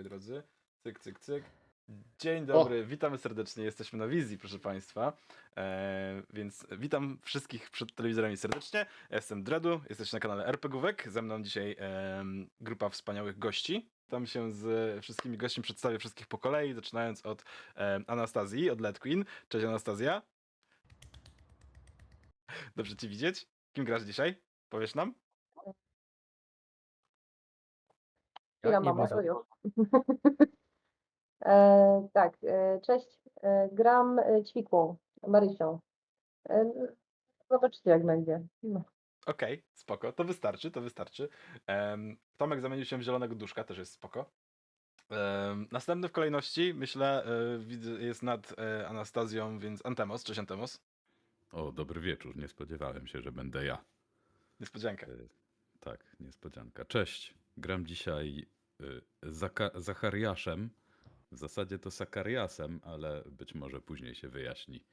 moi drodzy. Cyk, cyk, cyk. Dzień dobry, witamy serdecznie. Jesteśmy na wizji, proszę Państwa. E, więc witam wszystkich przed telewizorami serdecznie. Jestem Dredu, jesteście na kanale RPGówek. Ze mną dzisiaj em, grupa wspaniałych gości. Tam się z wszystkimi gośćmi przedstawię wszystkich po kolei, zaczynając od em, Anastazji, od Led Queen. Cześć Anastazja. Dobrze Cię widzieć. Kim grasz dzisiaj? Powiesz nam? Można. to już. e, tak, e, cześć. E, gram e, ćwikłą, Marysią. E, zobaczycie, jak będzie. No. Okej, spoko, to wystarczy, to wystarczy. Em, Tomek zamienił się w zielonego duszka, też jest spoko. Em, następny w kolejności, myślę, e, widzę, jest nad e, Anastazją, więc Antemos. Cześć Antemos. O, dobry wieczór. Nie spodziewałem się, że będę ja. Niespodzianka. E, Tak, niespodzianka. Cześć. Gram dzisiaj y, Zaka- Zachariaszem. W zasadzie to Sakariasem, ale być może później się wyjaśni,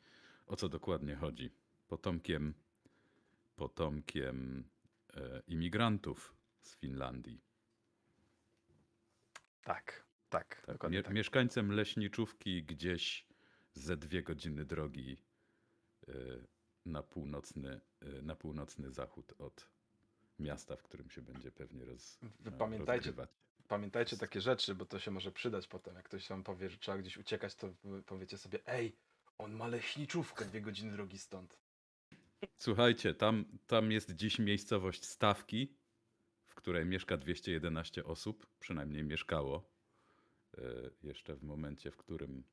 o co dokładnie chodzi. Potomkiem, potomkiem e, imigrantów z Finlandii. Tak, tak, Tak, mie- tak. Mieszkańcem leśniczówki gdzieś ze dwie godziny drogi y, na północny, y, na północny zachód od miasta, w którym się będzie pewnie roz, e, pamiętajcie, rozgrywać. pamiętajcie takie rzeczy, bo to się może przydać potem. Jak ktoś wam powie, że trzeba gdzieś uciekać, to powiecie sobie, ej, on ma leśniczówkę dwie godziny drogi stąd. Słuchajcie, tam, tam jest dziś miejscowość Stawki, w której mieszka 211 osób, przynajmniej mieszkało e, jeszcze w momencie, w którym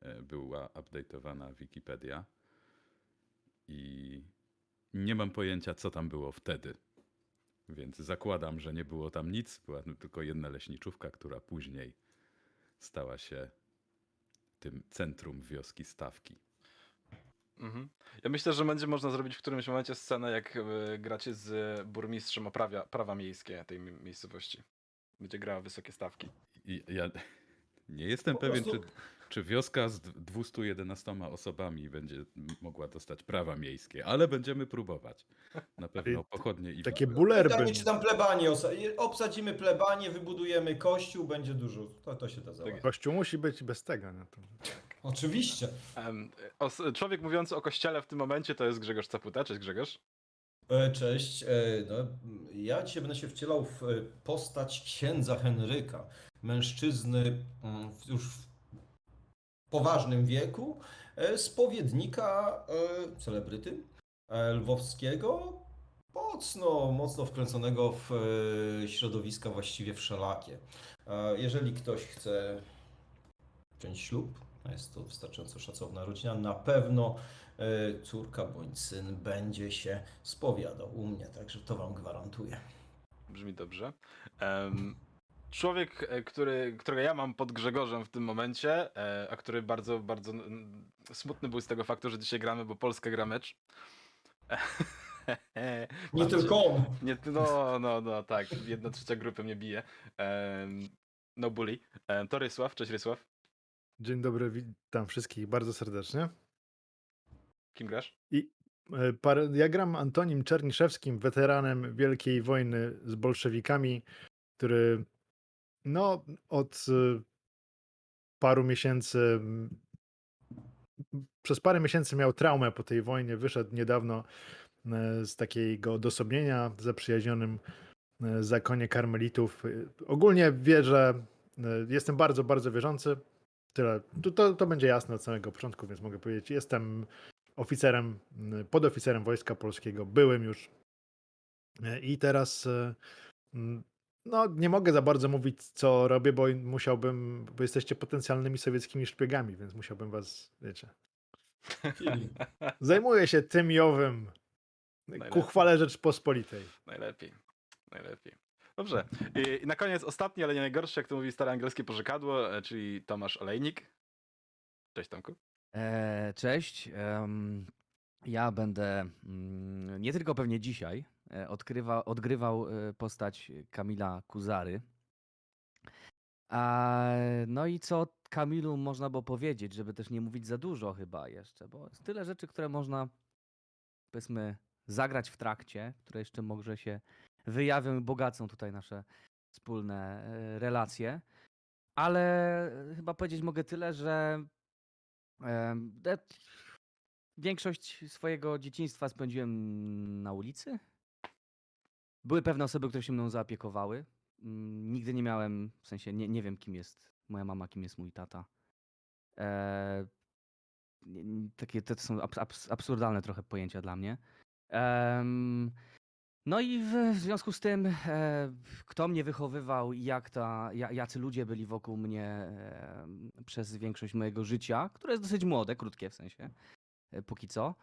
e, była update'owana Wikipedia. I nie mam pojęcia, co tam było wtedy. Więc zakładam, że nie było tam nic, była tylko jedna leśniczówka, która później stała się tym centrum wioski Stawki. Mhm. Ja myślę, że będzie można zrobić w którymś momencie scenę, jak e, gracie z burmistrzem o prawa, prawa miejskie tej mi- miejscowości. Będzie grała wysokie stawki. I ja nie jestem Po pewien, prostu- czy, czy wioska z d- 211 osobami będzie mogła dostać prawa miejskie, ale będziemy próbować. Na pewno pochodnie i Takie bulerby. Pytanie, czy tam plebanie, osa- obsadzimy plebanie, wybudujemy kościół, będzie dużo. To, to się da załatwić. Kościół musi być bez tego. No to... Oczywiście. Em, os- człowiek mówiący o kościele w tym momencie to jest Grzegorz Caputa. Cześć Grzegorz. E, Cześć. E, No, ja dzisiaj będę się wcielał w e, postać księdza Henryka. Mężczyzny mm, w- już w poważnym wieku, e, spowiednika, e, celebryty e, lwowskiego, mocno, mocno wkręconego w środowiska właściwie wszelakie. Jeżeli ktoś chce wziąć ślub, jest to wystarczająco szacowna rodzina, na pewno córka bądź syn będzie się spowiadał u mnie, także to wam gwarantuję. Brzmi dobrze. Człowiek, e, który, którego ja mam pod Grzegorzem w tym momencie, e, a który bardzo, bardzo smutny był z tego faktu, że dzisiaj gramy, bo Polska gra mecz. Nie tylko on. Nie, no, no, no, tak. Jedna trzecia grupy mnie bije. No bully. Em, to Rysław. Cześć Rysław. Dzień dobry, witam wszystkich bardzo serdecznie. Kim grasz? E, Parę, ja gram Antonim Czerniszewskim, weteranem Wielkiej Wojny z bolszewikami, który no, od e, paru miesięcy, przez parę miesięcy miał traumę po tej wojnie, wyszedł niedawno e, z takiego odosobnienia zaprzyjaźnionym e, zakonie karmelitów. E, Ogólnie wierzę, e, jestem bardzo, bardzo wierzący. Tyle. To, to, to będzie jasne od samego początku, więc mogę powiedzieć, jestem oficerem, podoficerem Wojska Polskiego, byłem już. I teraz no, nie mogę za bardzo mówić, co robię, bo musiałbym, bo jesteście potencjalnymi sowieckimi szpiegami, więc musiałbym was, wiecie. Zajmuję się tym i owym ku Najlepiej. chwale Rzeczpospolitej. Najlepiej. Najlepiej. Dobrze. I, I na koniec ostatni, ale nie najgorszy, jak to mówi stare angielskie pożykadło, e, czyli Tomasz Olejnik. Cześć Tomku. E, cześć. em, ja będę mm, nie tylko pewnie dzisiaj odkrywa, odgrywał e, postać Kamila Kuzary. A, no i co Kamilu można było powiedzieć, żeby też nie mówić za dużo chyba jeszcze, bo jest tyle rzeczy, które można powiedzmy zagrać w trakcie, które jeszcze może się wyjawią i bogacą tutaj nasze wspólne e, relacje. Ale chyba powiedzieć mogę tyle, że de- większość swojego dzieciństwa spędziłem na ulicy. Były pewne osoby, które się mną zaopiekowały. Mm, Nigdy nie miałem, w sensie nie, nie wiem, kim jest moja mama, kim jest mój tata. E, nie- takie to są abs- abs- absurdalne trochę pojęcia dla mnie. Em, no i w, w związku z tym, e, kto mnie wychowywał i jak ta, ja- jacy ludzie byli wokół mnie em, przez większość mojego życia, które jest dosyć młode, krótkie w sensie, e, póki co,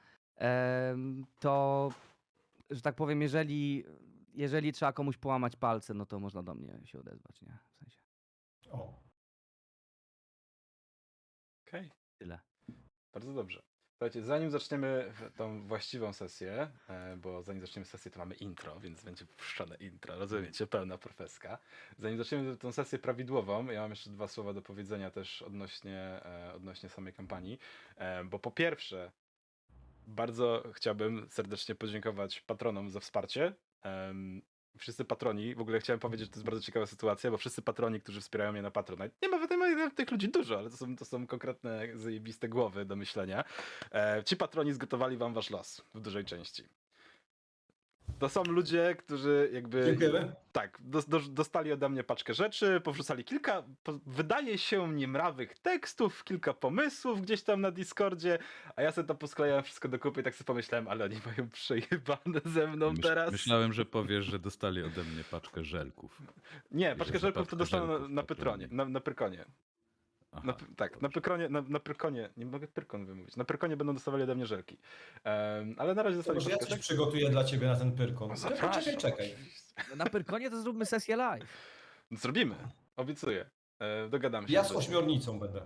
to, że tak powiem, jeżeli, jeżeli trzeba komuś połamać palce, no to można do mnie się odezwać, nie? W sensie, O. Okej, tyle. bardzo dobrze. Słuchajcie, zanim zaczniemy w- tą właściwą sesję, e, bo zanim zaczniemy sesję, to mamy intro, więc będzie puszczone intro, rozumiecie, pełna profeska. Zanim zaczniemy tą sesję prawidłową, ja mam jeszcze dwa słowa do powiedzenia też odnośnie, e, odnośnie samej kampanii, e, bo po pierwsze, bardzo chciałbym serdecznie podziękować patronom za wsparcie. Em, Wszyscy patroni, w ogóle chciałem powiedzieć, że to jest bardzo ciekawa sytuacja, bo wszyscy patroni, którzy wspierają mnie na Patronite, nie ma w tym tych ludzi dużo, ale to są, to są konkretne, zajebiste głowy do myślenia. E, ci patroni zgotowali wam wasz los w dużej części. To są ludzie, którzy jakby. Dziękujemy. Tak, dos, dos, dostali ode mnie paczkę rzeczy, powrzucali kilka, po, wydaje się, niemrawych tekstów, kilka pomysłów gdzieś tam na Discordzie, a ja sobie to posklejałem wszystko do kupy i tak sobie pomyślałem, ale oni mają przejebane ze mną Myśl, teraz. Myślałem, że powiesz, że dostali ode mnie paczkę żelków. Nie, paczkę żelków to dostaną na, na. Pytronie, na, na Pyrkonie. Aha, Na, p- tak, na dobrze. Pyrkonie, na, na Pyrkonie, nie mogę Pyrkon wymówić, na Pyrkonie będą dostawali ode mnie żelki. Em, ale na razie dostali może ja coś rzeczy. przygotuję dla ciebie na ten pyrkon. No Ale Poczekaj, czekaj. oczywiście. Na Pyrkonie to zróbmy sesję live. Zrobimy, obiecuję. E, dogadamy się. Ja z ośmiornicą będę.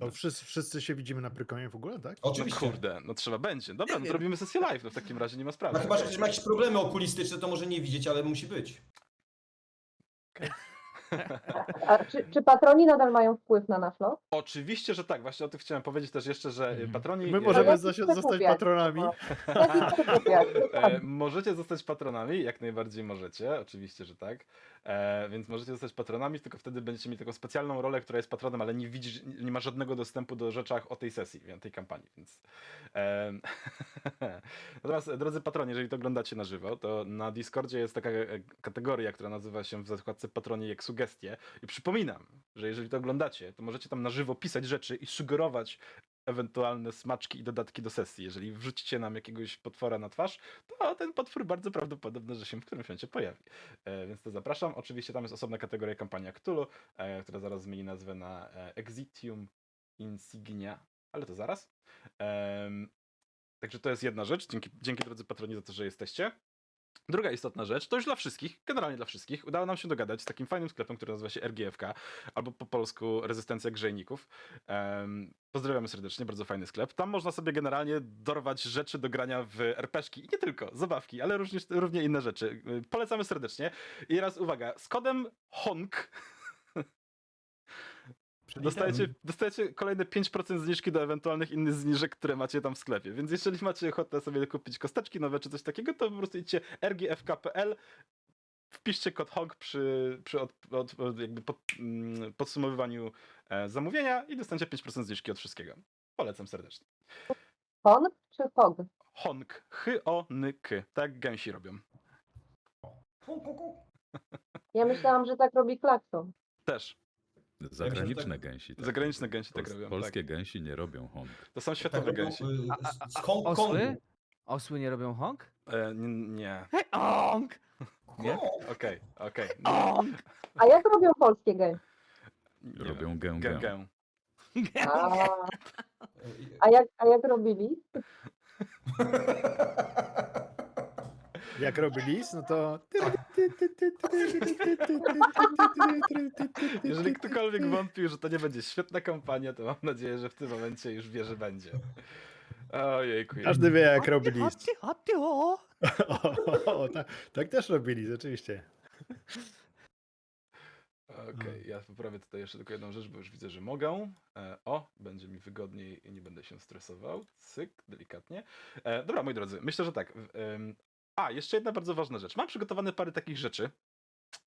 To wszyscy, wszyscy się widzimy na Prykonie w ogóle, tak? No Oczywiście. kurde, no trzeba będzie. Dobra, no zrobimy sesję live, no w takim razie nie ma sprawy. No chyba, że ktoś ma jakieś problemy okulistyczne, to może nie widzieć, ale musi być. A czy, czy patroni nadal mają wpływ na nasz los? Oczywiście, że tak. Właśnie o tym chciałem powiedzieć też jeszcze, że Mhm. e, patroni... My e, możemy chcę zostać kupiać. patronami. E, możecie zostać patronami, jak najbardziej możecie, oczywiście, że tak. E, więc możecie zostać patronami, tylko wtedy będziecie mieli taką specjalną rolę, która jest patronem, ale nie widzisz, nie ma żadnego dostępu do rzeczach o tej sesji, tej kampanii, więc. E, Natomiast, drodzy patroni, jeżeli to oglądacie na żywo, to na Discordzie jest taka e, kategoria, która nazywa się w zakładce patroni jak sugestie. I przypominam, że jeżeli to oglądacie, to możecie tam na żywo pisać rzeczy i sugerować ewentualne smaczki i dodatki do sesji. Jeżeli wrzucicie nam jakiegoś potwora na twarz, to ten potwór bardzo prawdopodobne, że się w którymś momencie pojawi. E, więc to zapraszam. Oczywiście tam jest osobna kategoria kampania Cthulhu, e, która zaraz zmieni nazwę na e, Exitium Insignia, ale to zaraz. Także to jest jedna rzecz. Dzięki, dzięki drodzy patroni za to, że jesteście. Druga istotna rzecz, to już dla wszystkich, generalnie dla wszystkich, udało nam się dogadać z takim fajnym sklepem, który nazywa się RGFK, albo po polsku Rezystencja Grzejników. Em, pozdrawiamy serdecznie, bardzo fajny sklep. Tam można sobie generalnie dorwać rzeczy do grania w RPszki i nie tylko, zabawki, ale również, równie inne rzeczy. Y, Polecamy serdecznie. I teraz uwaga, z kodem HONK dostajecie, dostajecie kolejne 5% zniżki do ewentualnych innych zniżek, które macie tam w sklepie. Więc jeżeli macie ochotę sobie kupić kosteczki nowe czy coś takiego, to po prostu idźcie rgfk.pl wpiszcie kod HONK przy, przy od, od, jakby pod, mm, podsumowywaniu e, zamówienia i dostaniecie 5% zniżki od wszystkiego. Polecam serdecznie. Hon czy Hog? Honk. Hy-o-ny-k. Tak gęsi robią. Ja myślałam, że tak robi klakson. Też. Zagraniczne gęsi. tak Zagraniczne gęsi tak Pols- robią, tak. Polskie gęsi nie robią honk. To są Tak światowe robią, gęsi. y, A- a- Hong osły? Osły nie robią honk? E, nie. Hej, honk! Nie? Okej, okej. A jak robią polskie gęsi? Nie Robią gę, Gę, gę. A, a, jak, a jak robili? Jak robi lis, no to... Jeżeli ktokolwiek wątpił, że to nie będzie świetna kampania, to mam nadzieję, że w tym momencie już wie, że będzie. Ojejku. Każdy wie, jak robi lis. Chodźcie, chodźcie, o! O, o, tak, tak też robi lis, oczywiście. Okej, ja poprawię tutaj jeszcze tylko jedną rzecz, bo już widzę, że mogę. E, o, będzie mi wygodniej i nie będę się stresował. Cyk, delikatnie. E, dobra, moi drodzy, myślę, że tak. em, a, jeszcze jedna bardzo ważna rzecz. Mam przygotowane parę takich rzeczy,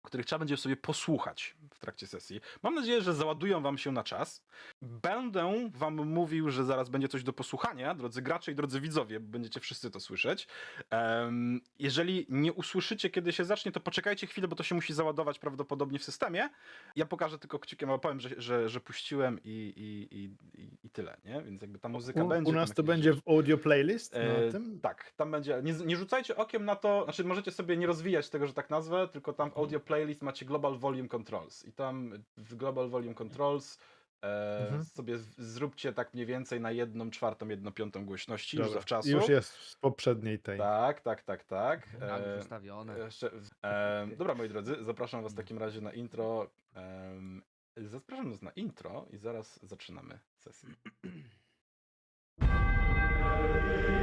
których trzeba będzie sobie posłuchać w trakcie sesji. Mam nadzieję, że załadują wam się na czas. Będę wam mówił, że zaraz będzie coś do posłuchania, drodzy gracze i drodzy widzowie, będziecie wszyscy to słyszeć. Em, jeżeli nie usłyszycie, kiedy się zacznie, to poczekajcie chwilę, bo to się musi załadować prawdopodobnie w systemie. Ja pokażę tylko kciukiem, ale powiem, że, że, że puściłem i, i, i, i, tyle, nie? Więc jakby ta muzyka U, będzie. u nas to jakieś będzie w audio playlist E, tym? Tak, tam będzie. Nie, nie rzucajcie okiem na to, znaczy możecie sobie nie rozwijać tego, że tak nazwę, tylko tam w audio playlist macie Global Volume Controls. I tam w Global Volume Controls e, Mhm. sobie zróbcie tak mniej więcej na jedną czwartą, jedną piątą głośności już Dobra, zawczasu. Już jest z poprzedniej tej. Tak, tak, tak, tak. Już E, ustawione. jeszcze, e, dobra, moi drodzy, zapraszam was w takim razie na intro. em, zapraszam was na intro i zaraz zaczynamy sesję.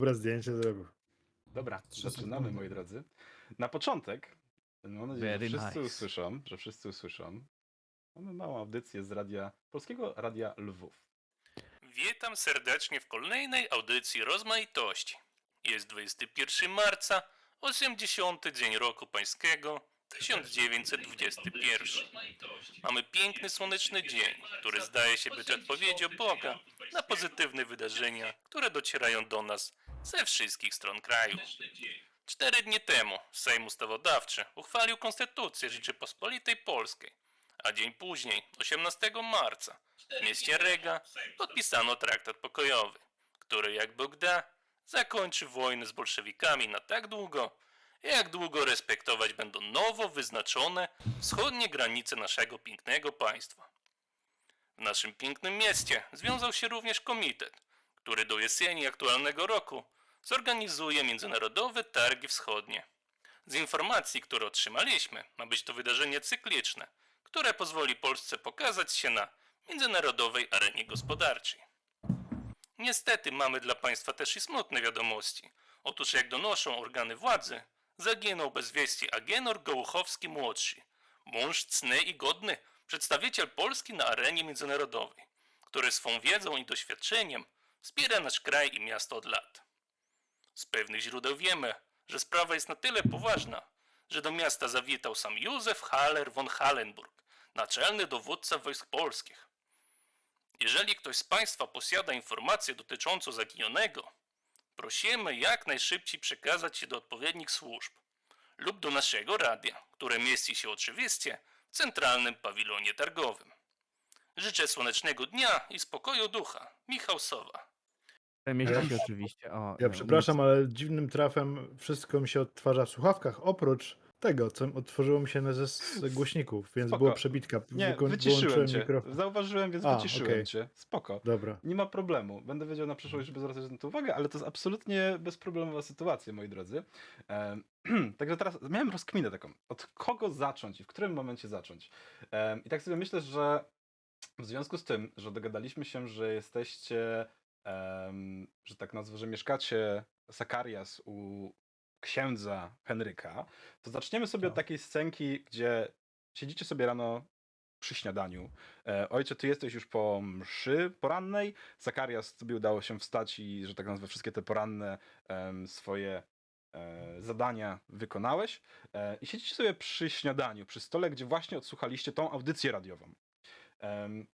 Dobre zdjęcie zrobił. Dobra, zaczynamy, moi drodzy. Na początek, mam nadzieję, Very że wszyscy nice. usłyszą, że wszyscy usłyszą. Mamy małą audycję z radia, Polskiego Radia Lwów. Witam serdecznie w kolejnej audycji rozmaitości. Jest 21 marca, 80. dzień roku pańskiego, 1921. Mamy piękny słoneczny dzień, który zdaje się być odpowiedzią Boga na pozytywne wydarzenia, które docierają do nas ze wszystkich stron kraju. Cztery dni temu Sejm Ustawodawczy uchwalił Konstytucję Rzeczypospolitej Polskiej, a dzień później, 18 marca, w mieście Rega podpisano traktat pokojowy, który jak Bóg da, zakończy wojnę z bolszewikami na tak długo, jak długo respektować będą nowo wyznaczone wschodnie granice naszego pięknego państwa. W naszym pięknym mieście związał się również komitet, który do jesieni aktualnego roku zorganizuje międzynarodowe targi wschodnie. Z informacji, które otrzymaliśmy, ma być to wydarzenie cykliczne, które pozwoli Polsce pokazać się na międzynarodowej arenie gospodarczej. Niestety mamy dla Państwa też i smutne wiadomości. Otóż jak donoszą organy władzy, zaginął bez wieści Agenor Gołuchowski-młodszy, mąż cny i godny, przedstawiciel Polski na arenie międzynarodowej, który swą wiedzą i doświadczeniem wspiera nasz kraj i miasto od lat. Z pewnych źródeł wiemy, że sprawa jest na tyle poważna, że do miasta zawitał sam Józef Haller von Hallenburg, naczelny dowódca wojsk polskich. Jeżeli ktoś z Państwa posiada informację dotyczącą zaginionego, prosimy jak najszybciej przekazać je do odpowiednich służb lub do naszego radia, które mieści się oczywiście w centralnym pawilonie targowym. Życzę słonecznego dnia i spokoju ducha. Michał Sowa. Mieści się oczywiście. O, Ja no, przepraszam, ale dziwnym trafem wszystko mi się odtwarza w słuchawkach, oprócz tego, co otworzyło mi się na ze z głośników, więc Spoko. było przebitka. Nie, Wyko- wyciszyłem wyłączyłem cię. mikrofon. Zauważyłem, więc A, wyciszyłem okej. cię. Spoko. Dobra. Nie ma problemu. Będę wiedział na przyszłość, żeby zwracać na to uwagę, ale to jest absolutnie bezproblemowa sytuacja, moi drodzy. Em, Także teraz miałem rozkminę taką, od kogo zacząć i w którym momencie zacząć. Em, I tak sobie myślę, że w związku z tym, że dogadaliśmy się, że jesteście, em, że tak nazwę, że mieszkacie Sakarias u księdza Henryka, to zaczniemy sobie od Tak. takiej scenki, gdzie siedzicie sobie rano przy śniadaniu. E, ojcze, ty jesteś już po mszy porannej. Zakarias, tobie udało się wstać i, że tak nazwę, wszystkie te poranne swoje e, zadania wykonałeś. E, I siedzicie sobie przy śniadaniu, przy stole, gdzie właśnie odsłuchaliście tą audycję radiową. Em,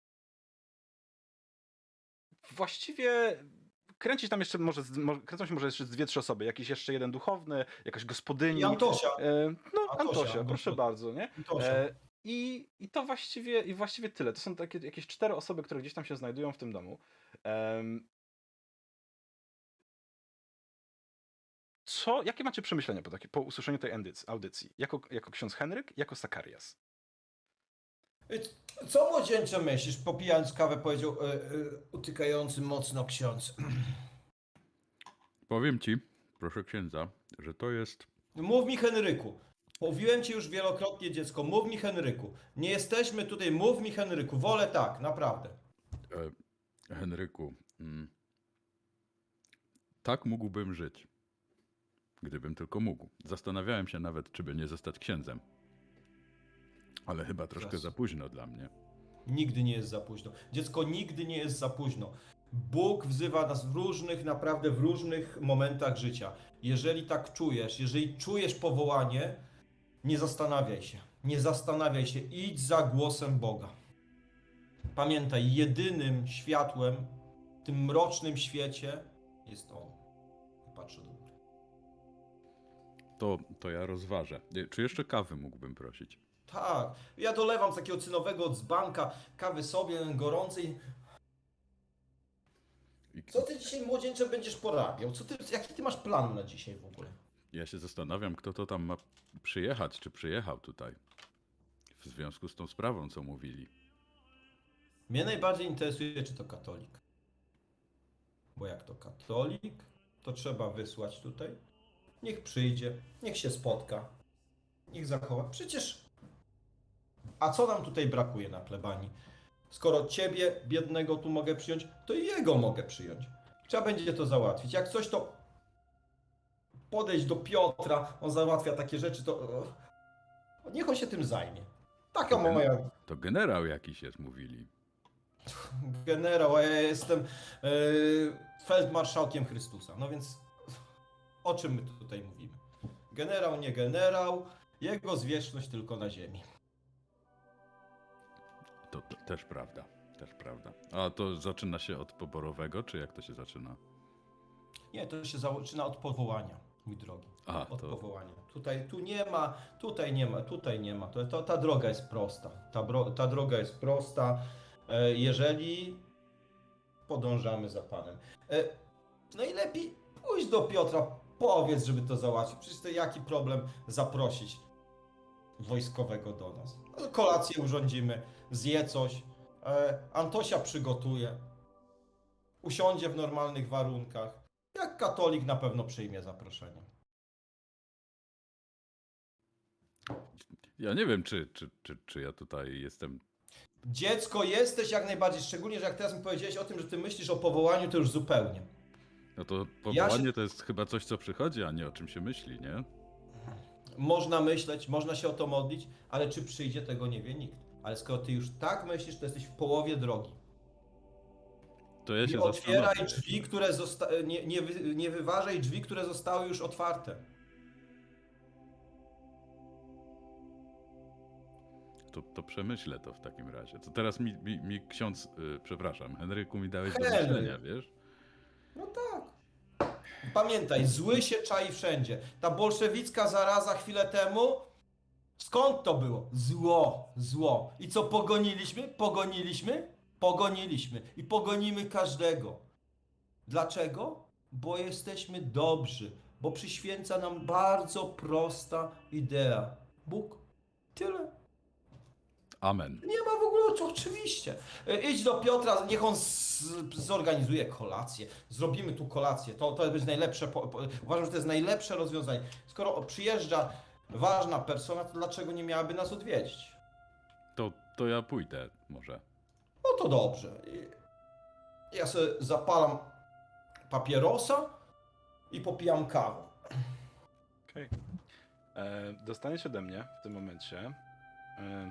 właściwie kręcić tam jeszcze może, kręcą się może jeszcze dwie, trzy osoby, jakiś jeszcze jeden duchowny, jakaś gospodyni. I Antosia. E, no, Antosia, Antosia, proszę bardzo, nie? Antosia. E, i, I to właściwie, i właściwie tyle. To są takie jakieś cztery osoby, które gdzieś tam się znajdują w tym domu. Em, co, jakie macie przemyślenia po, takie, po usłyszeniu tej audycji? audycji? Jako, jako ksiądz Henryk, jako Sakarias? Y, Co młodzieńcze myślisz? Popijając kawę powiedział e, e, utykający mocno ksiądz. Powiem ci, proszę księdza, że to jest Mów mi Henryku. Mówiłem ci już wielokrotnie dziecko, mów mi Henryku. Nie jesteśmy tutaj, mów mi Henryku. Wolę tak, naprawdę. E, Henryku, mm, tak mógłbym żyć. Gdybym tylko mógł. Zastanawiałem się nawet, czy by nie zostać księdzem. Ale chyba troszkę za późno dla mnie. Nigdy nie jest za późno. Dziecko nigdy nie jest za późno. Bóg wzywa nas w różnych, naprawdę w różnych momentach życia. Jeżeli tak czujesz, jeżeli czujesz powołanie, nie zastanawiaj się. Nie zastanawiaj się, idź za głosem Boga. Pamiętaj, jedynym światłem w tym mrocznym świecie jest On. Patrzę do góry. To, to ja rozważę. Czy jeszcze kawy mógłbym prosić? Tak, ja dolewam z takiego cynowego dzbanka kawy sobie gorącej. Co ty dzisiaj młodzieńcze będziesz porabiał? Co ty, jaki ty masz plan na dzisiaj w ogóle? Ja się zastanawiam, kto to tam ma przyjechać, czy przyjechał tutaj. W związku z tą sprawą, co mówili. Mnie najbardziej interesuje, czy to katolik. Bo jak to katolik, to trzeba wysłać tutaj. Niech przyjdzie, niech się spotka, niech zachowa. Przecież, a co nam tutaj brakuje na plebanii? Skoro ciebie, biednego, tu mogę przyjąć, to i jego mogę przyjąć. Trzeba będzie to załatwić. Jak coś, to podejść do Piotra, on załatwia takie rzeczy, to niech on się tym zajmie. Taka moja To generał jakiś jest, mówili. generał, a ja jestem e, feldmarszałkiem Chrystusa. No więc o czym my tutaj mówimy? Generał, nie generał, jego zwierzchność tylko na ziemi. To, to też prawda. Też prawda. A to zaczyna się od poborowego, czy jak to się zaczyna? Nie, to się zaczyna od powołania, mój drogi. A, Od to powołania. Tutaj, tu nie ma, tutaj nie ma, tutaj nie ma. To, to, ta droga jest prosta. Ta, bro, ta droga jest prosta, e, jeżeli podążamy za Panem. E, najlepiej pójść do Piotra, powiedz, żeby to załatwić. Przecież to jaki problem zaprosić wojskowego do nas. Kolację urządzimy, zje coś, e, Antosia przygotuje, usiądzie w normalnych warunkach. Jak katolik na pewno przyjmie zaproszenie. ja nie wiem, czy, czy, czy, czy ja tutaj jestem. Dziecko jesteś jak najbardziej, szczególnie, że jak teraz mi powiedziałeś o tym, że ty myślisz o powołaniu, to już zupełnie. No to Ja powołanie się- to jest chyba coś, co przychodzi, a nie o czym się myśli, nie? Można myśleć, można się o to modlić, ale czy przyjdzie, tego nie wie nikt. Ale skoro ty już tak myślisz, to jesteś w połowie drogi. To ja się Nie otwieraj drzwi, które zosta- nie, nie, wy- nie wyważaj drzwi, które zostały już otwarte. To, to przemyślę to w takim razie. To teraz mi, mi, mi ksiądz, y, przepraszam, Henryku mi dałeś do Henryk. myślenia, wiesz? No tak. Pamiętaj, zły się czai wszędzie. Ta bolszewicka zaraza chwilę temu, skąd to było? Zło, zło. I co pogoniliśmy? Pogoniliśmy? Pogoniliśmy. I pogonimy każdego. Dlaczego? Bo jesteśmy dobrzy. Bo przyświęca nam bardzo prosta idea. Bóg. Tyle. Amen. Nie ma w ogóle, oczy- oczywiście. E, Idź do Piotra, niech on zorganizuje kolację. Zrobimy tu kolację. To, to jest najlepsze. Po, po, uważam, że to jest najlepsze rozwiązanie. Skoro przyjeżdża ważna persona, to dlaczego nie miałaby nas odwiedzić? To, to ja pójdę może. No to dobrze. I Ja sobie zapalam papierosa i popijam kawę. Okej. E, Dostaniesz ode mnie w tym momencie. E,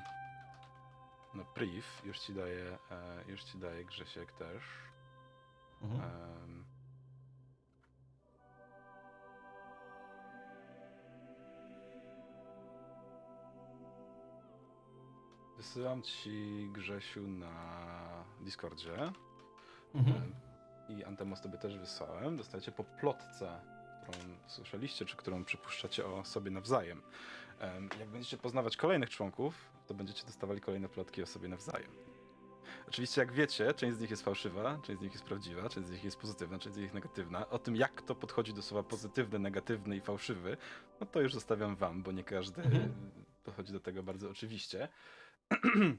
no, priv, już ci daję, e, już ci daję Grzesiek też. Mhm. Em, Wysyłam ci Grzesiu na Discordzie. Mhm. Em, i Antemos tobie też wysłałem, dostajecie po plotce, którą słyszeliście, czy którą przypuszczacie o sobie nawzajem. Em, Jak będziecie poznawać kolejnych członków, to będziecie dostawali kolejne plotki o sobie nawzajem. Oczywiście, jak wiecie, część z nich jest fałszywa, część z nich jest prawdziwa, część z nich jest pozytywna, część z nich negatywna. O tym, jak kto podchodzi do słowa pozytywny, negatywny i fałszywy, no to już zostawiam wam, bo nie każdy Mhm. podchodzi do tego bardzo oczywiście.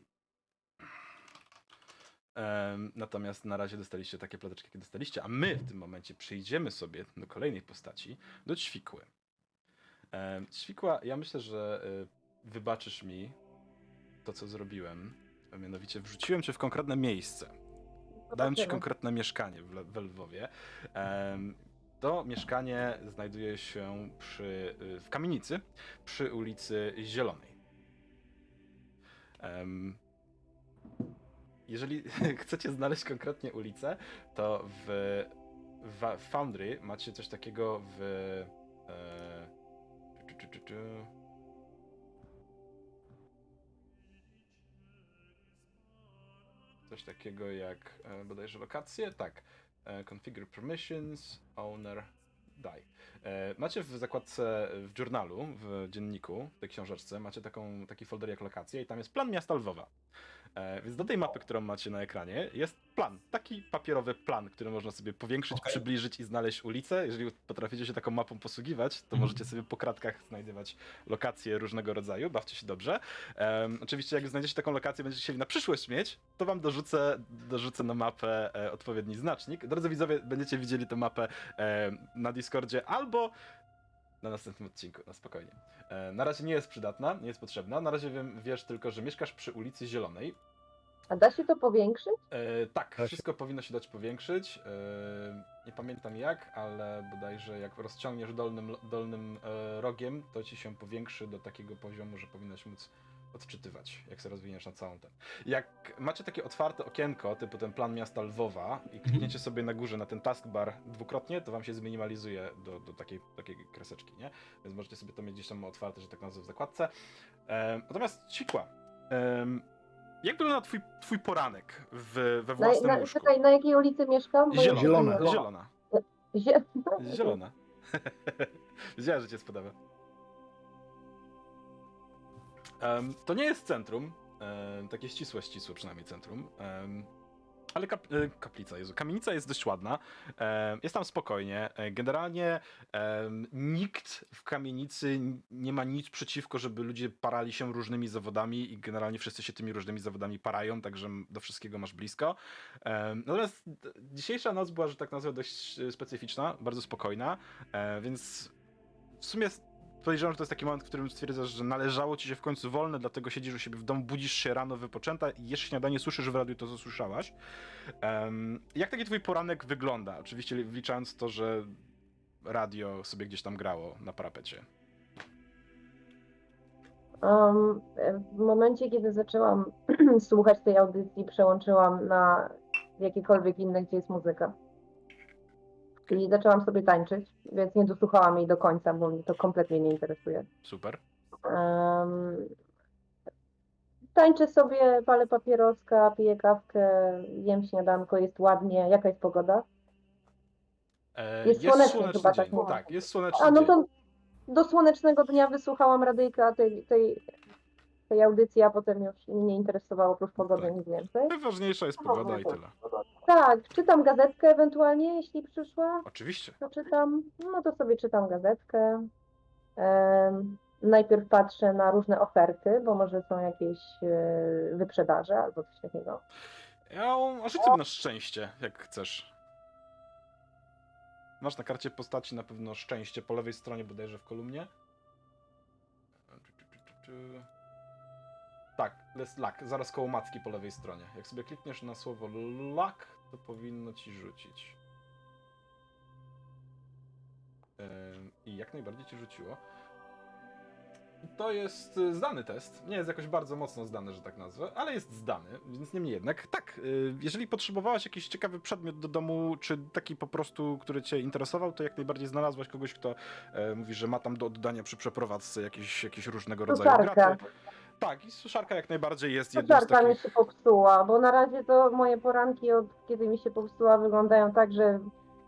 Natomiast na razie dostaliście takie ploteczki, jakie dostaliście, a my w tym momencie przejdziemy sobie do kolejnej postaci, do Ćwikły. Ćwikła, ja myślę, że y, wybaczysz mi to, co zrobiłem. A mianowicie wrzuciłem cię w konkretne miejsce. Dałem ci konkretne mieszkanie w, Lwowie. To mieszkanie znajduje się przy, y, w kamienicy przy ulicy Zielonej. Em, Jeżeli chcecie znaleźć konkretnie ulicę, to w, w Foundry macie coś takiego w. E, coś takiego jak e, bodajże lokacje. Tak. E, configure permissions, owner, die. E, macie w zakładce w journalu, w dzienniku, w tej książeczce, macie taką, taki folder jak lokacje i tam jest plan miasta Lwowa. E, więc do tej mapy, którą macie na ekranie, jest plan. Taki papierowy plan, który można sobie powiększyć, Okej. przybliżyć i znaleźć ulicę. Jeżeli potraficie się taką mapą posługiwać, to Mhm. możecie sobie po kratkach znajdywać lokacje różnego rodzaju. Bawcie się dobrze. Oczywiście, jak znajdziecie taką lokację, będziecie chcieli na przyszłość mieć, to wam dorzucę, dorzucę na mapę e, odpowiedni znacznik. Drodzy widzowie, będziecie widzieli tę mapę e, na Discordzie albo na następnym odcinku, na spokojnie. E, na razie nie jest przydatna, nie jest potrzebna. Na razie wiem, wiesz tylko, że mieszkasz przy ulicy Zielonej. A da się to powiększyć? E, tak, Da się. wszystko powinno się dać powiększyć. E, nie pamiętam jak, ale bodajże jak rozciągniesz dolnym, dolnym e, rogiem, to ci się powiększy do takiego poziomu, że powinnaś móc odczytywać, jak się rozwiniesz na całą ten. Jak macie takie otwarte okienko, typu ten plan miasta Lwowa i klikniecie sobie na górze na ten taskbar dwukrotnie, to wam się zminimalizuje do, do takiej, takiej kreseczki, nie? Więc możecie sobie to mieć gdzieś tam otwarte, że tak nazwę, w zakładce. E, natomiast Cikła, em, jak wygląda twój, twój poranek w, we Na, własnym na, łóżku? czekaj, na jakiej ulicy mieszkam? Bo Zielona. Zielona. Zielona. Zie... Zielona. Wiedziałem, że cię spodoba. To nie jest centrum, takie ścisłe, ścisłe przynajmniej centrum, ale kap, e, kaplica, Jezu, kamienica jest dość ładna, jest tam spokojnie. E, Generalnie nikt w kamienicy nie ma nic przeciwko, żeby ludzie parali się różnymi zawodami i generalnie wszyscy się tymi różnymi zawodami parają, także do wszystkiego masz blisko. Natomiast dzisiejsza noc była, że tak nazwę, dość e, specyficzna, bardzo spokojna, więc w sumie podejrzewam, że to jest taki moment, w którym stwierdzasz, że należało ci się w końcu wolne, dlatego siedzisz u siebie w domu, budzisz się rano wypoczęta i jesz śniadanie, słyszysz w radiu to, co słyszałaś. Em, jak taki twój poranek wygląda? Oczywiście wliczając to, że radio sobie gdzieś tam grało na parapecie. Um, w momencie, kiedy zaczęłam słuchać tej audycji, przełączyłam na jakiekolwiek inne, gdzie jest muzyka. I zaczęłam sobie tańczyć, więc nie dosłuchałam jej do końca, bo mnie to kompletnie nie interesuje. Super. Um, tańczę sobie, palę papieroska, piję kawkę, jem śniadanko, jest ładnie. Jaka jest pogoda? E, Jest słoneczny chyba, dzień. tak tak, jest słoneczny A no dzień. to do słonecznego dnia wysłuchałam radyjka tej, tej, tej audycji, a potem już mnie nie interesowało oprócz pogody Tak. nic więcej. Najważniejsza jest pogoda i tyle. Tak, czytam gazetkę ewentualnie, jeśli przyszła, Oczywiście. to czytam. No to sobie czytam gazetkę. Em, najpierw patrzę na różne oferty, bo może są jakieś e, wyprzedaże albo coś takiego. Ja sobie na szczęście, jak chcesz. Masz na karcie postaci na pewno szczęście po lewej stronie, bodajże w kolumnie. Tak, jest luck, zaraz koło macki po lewej stronie. Jak sobie klikniesz na słowo luck, to powinno ci rzucić. I jak najbardziej ci rzuciło. To jest y, zdany test. Nie jest jakoś bardzo mocno zdany, że tak nazwę, ale jest zdany, więc niemniej jednak. Tak, y, jeżeli potrzebowałaś jakiś ciekawy przedmiot do domu, czy taki po prostu, który cię interesował, to jak najbardziej znalazłaś kogoś, kto e, mówi, że ma tam do oddania przy przeprowadzce jakieś, jakieś różnego rodzaju Drukarka. graty. Tak, i suszarka jak najbardziej jest jednym z Suszarka mi takich... się popsuła, bo na razie to moje poranki od kiedy mi się popsuła wyglądają tak, że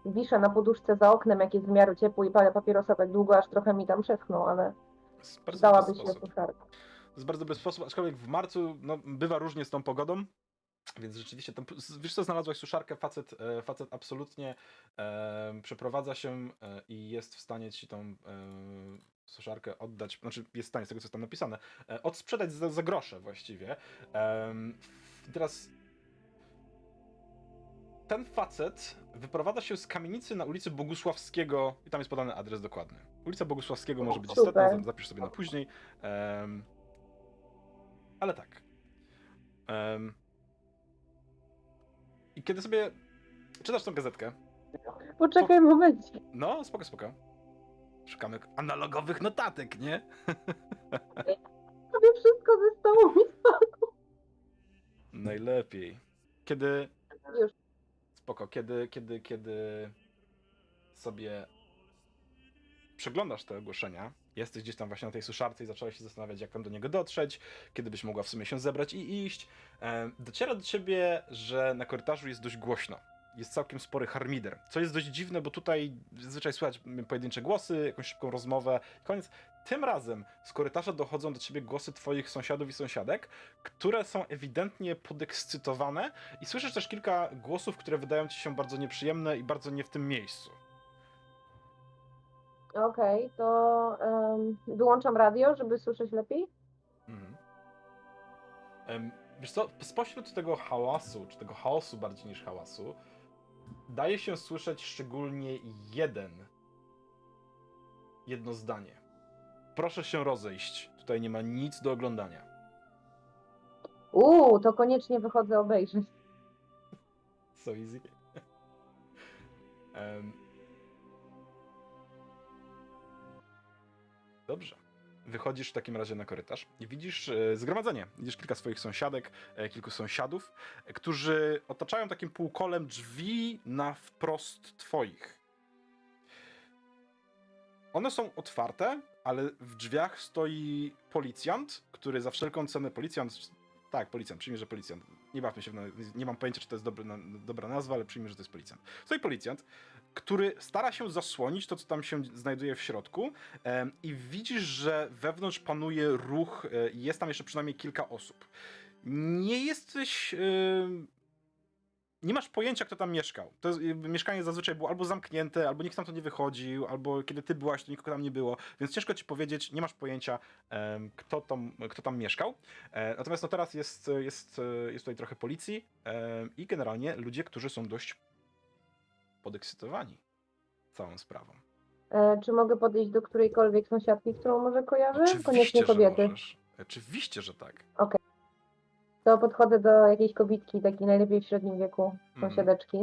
wiszę na poduszce za oknem, jak jest w miarę ciepło i palę papierosa tak długo, aż trochę mi tam przeschnął, ale jest bardzo dałaby dobry się sposób. suszarka. To jest bardzo dobry sposób, aczkolwiek w marcu no, bywa różnie z tą pogodą. Więc rzeczywiście, tam, wiesz co, znalazłaś suszarkę, facet, e, facet absolutnie e, przeprowadza się e, i jest w stanie ci tą e, suszarkę oddać, znaczy jest w stanie z tego, co jest tam napisane, e, odsprzedać za, za grosze właściwie. I teraz ten facet wyprowadza się z kamienicy na ulicy Bogusławskiego i tam jest podany adres dokładny. Ulica Bogusławskiego może być Super. istotna, zapisz sobie na później. Ale tak. Em, I kiedy sobie czytasz tą gazetkę, Poczekaj moment. no spoko, spoko. Szukamy analogowych notatek, nie? Sobie wszystko zostało mi. Najlepiej. Kiedy Już. Spoko, kiedy, kiedy, kiedy sobie przeglądasz te ogłoszenia, jesteś gdzieś tam właśnie na tej suszarce i zacząłeś się zastanawiać, jak tam do niego dotrzeć, kiedy byś mogła w sumie się zebrać i iść, e, dociera do ciebie, że na korytarzu jest dość głośno. Jest całkiem spory harmider, co jest dość dziwne, bo tutaj zazwyczaj słychać pojedyncze głosy, jakąś szybką rozmowę. Koniec. Tym razem z korytarza dochodzą do ciebie głosy twoich sąsiadów i sąsiadek, które są ewidentnie podekscytowane i słyszysz też kilka głosów, które wydają ci się bardzo nieprzyjemne i bardzo nie w tym miejscu. Okej, to em, wyłączam radio, żeby słyszeć lepiej. Mhm. Em, Wiesz co, spośród tego hałasu, czy tego chaosu bardziej niż hałasu, daje się słyszeć szczególnie jeden, jedno zdanie. Proszę się rozejść, tutaj nie ma nic do oglądania. Uuu, to koniecznie wychodzę obejrzeć. So easy. Em. Dobrze. Wychodzisz w takim razie na korytarz i widzisz e, zgromadzenie. Widzisz kilka swoich sąsiadek, e, kilku sąsiadów, e, którzy otaczają takim półkolem drzwi na wprost twoich. One są otwarte, ale w drzwiach stoi policjant, który za wszelką cenę policjant. Tak, policjant, przyjmij, że policjant. Nie bawmy się, nie mam pojęcia, czy to jest dobry, dobra nazwa, ale przyjmij, że to jest policjant. Stoi policjant, który stara się zasłonić to, co tam się znajduje w środku i widzisz, że wewnątrz panuje ruch e, jest tam jeszcze przynajmniej kilka osób. Nie jesteś... nie masz pojęcia, kto tam mieszkał. To jest, mieszkanie zazwyczaj było albo zamknięte, albo nikt tam to nie wychodził, albo kiedy ty byłaś, to nikogo tam nie było, więc ciężko ci powiedzieć, nie masz pojęcia, kto, tam, kto tam mieszkał. E, natomiast no teraz jest, jest, e, jest tutaj trochę policji em, i generalnie ludzie, którzy są dość podekscytowani całą sprawą. E, czy mogę podejść do którejkolwiek sąsiadki, którą może kojarzę? Koniecznie że kobiety. możesz. Oczywiście, że tak. To podchodzę do jakiejś kobitki, takiej najlepiej w średnim wieku Mhm. sąsiadeczki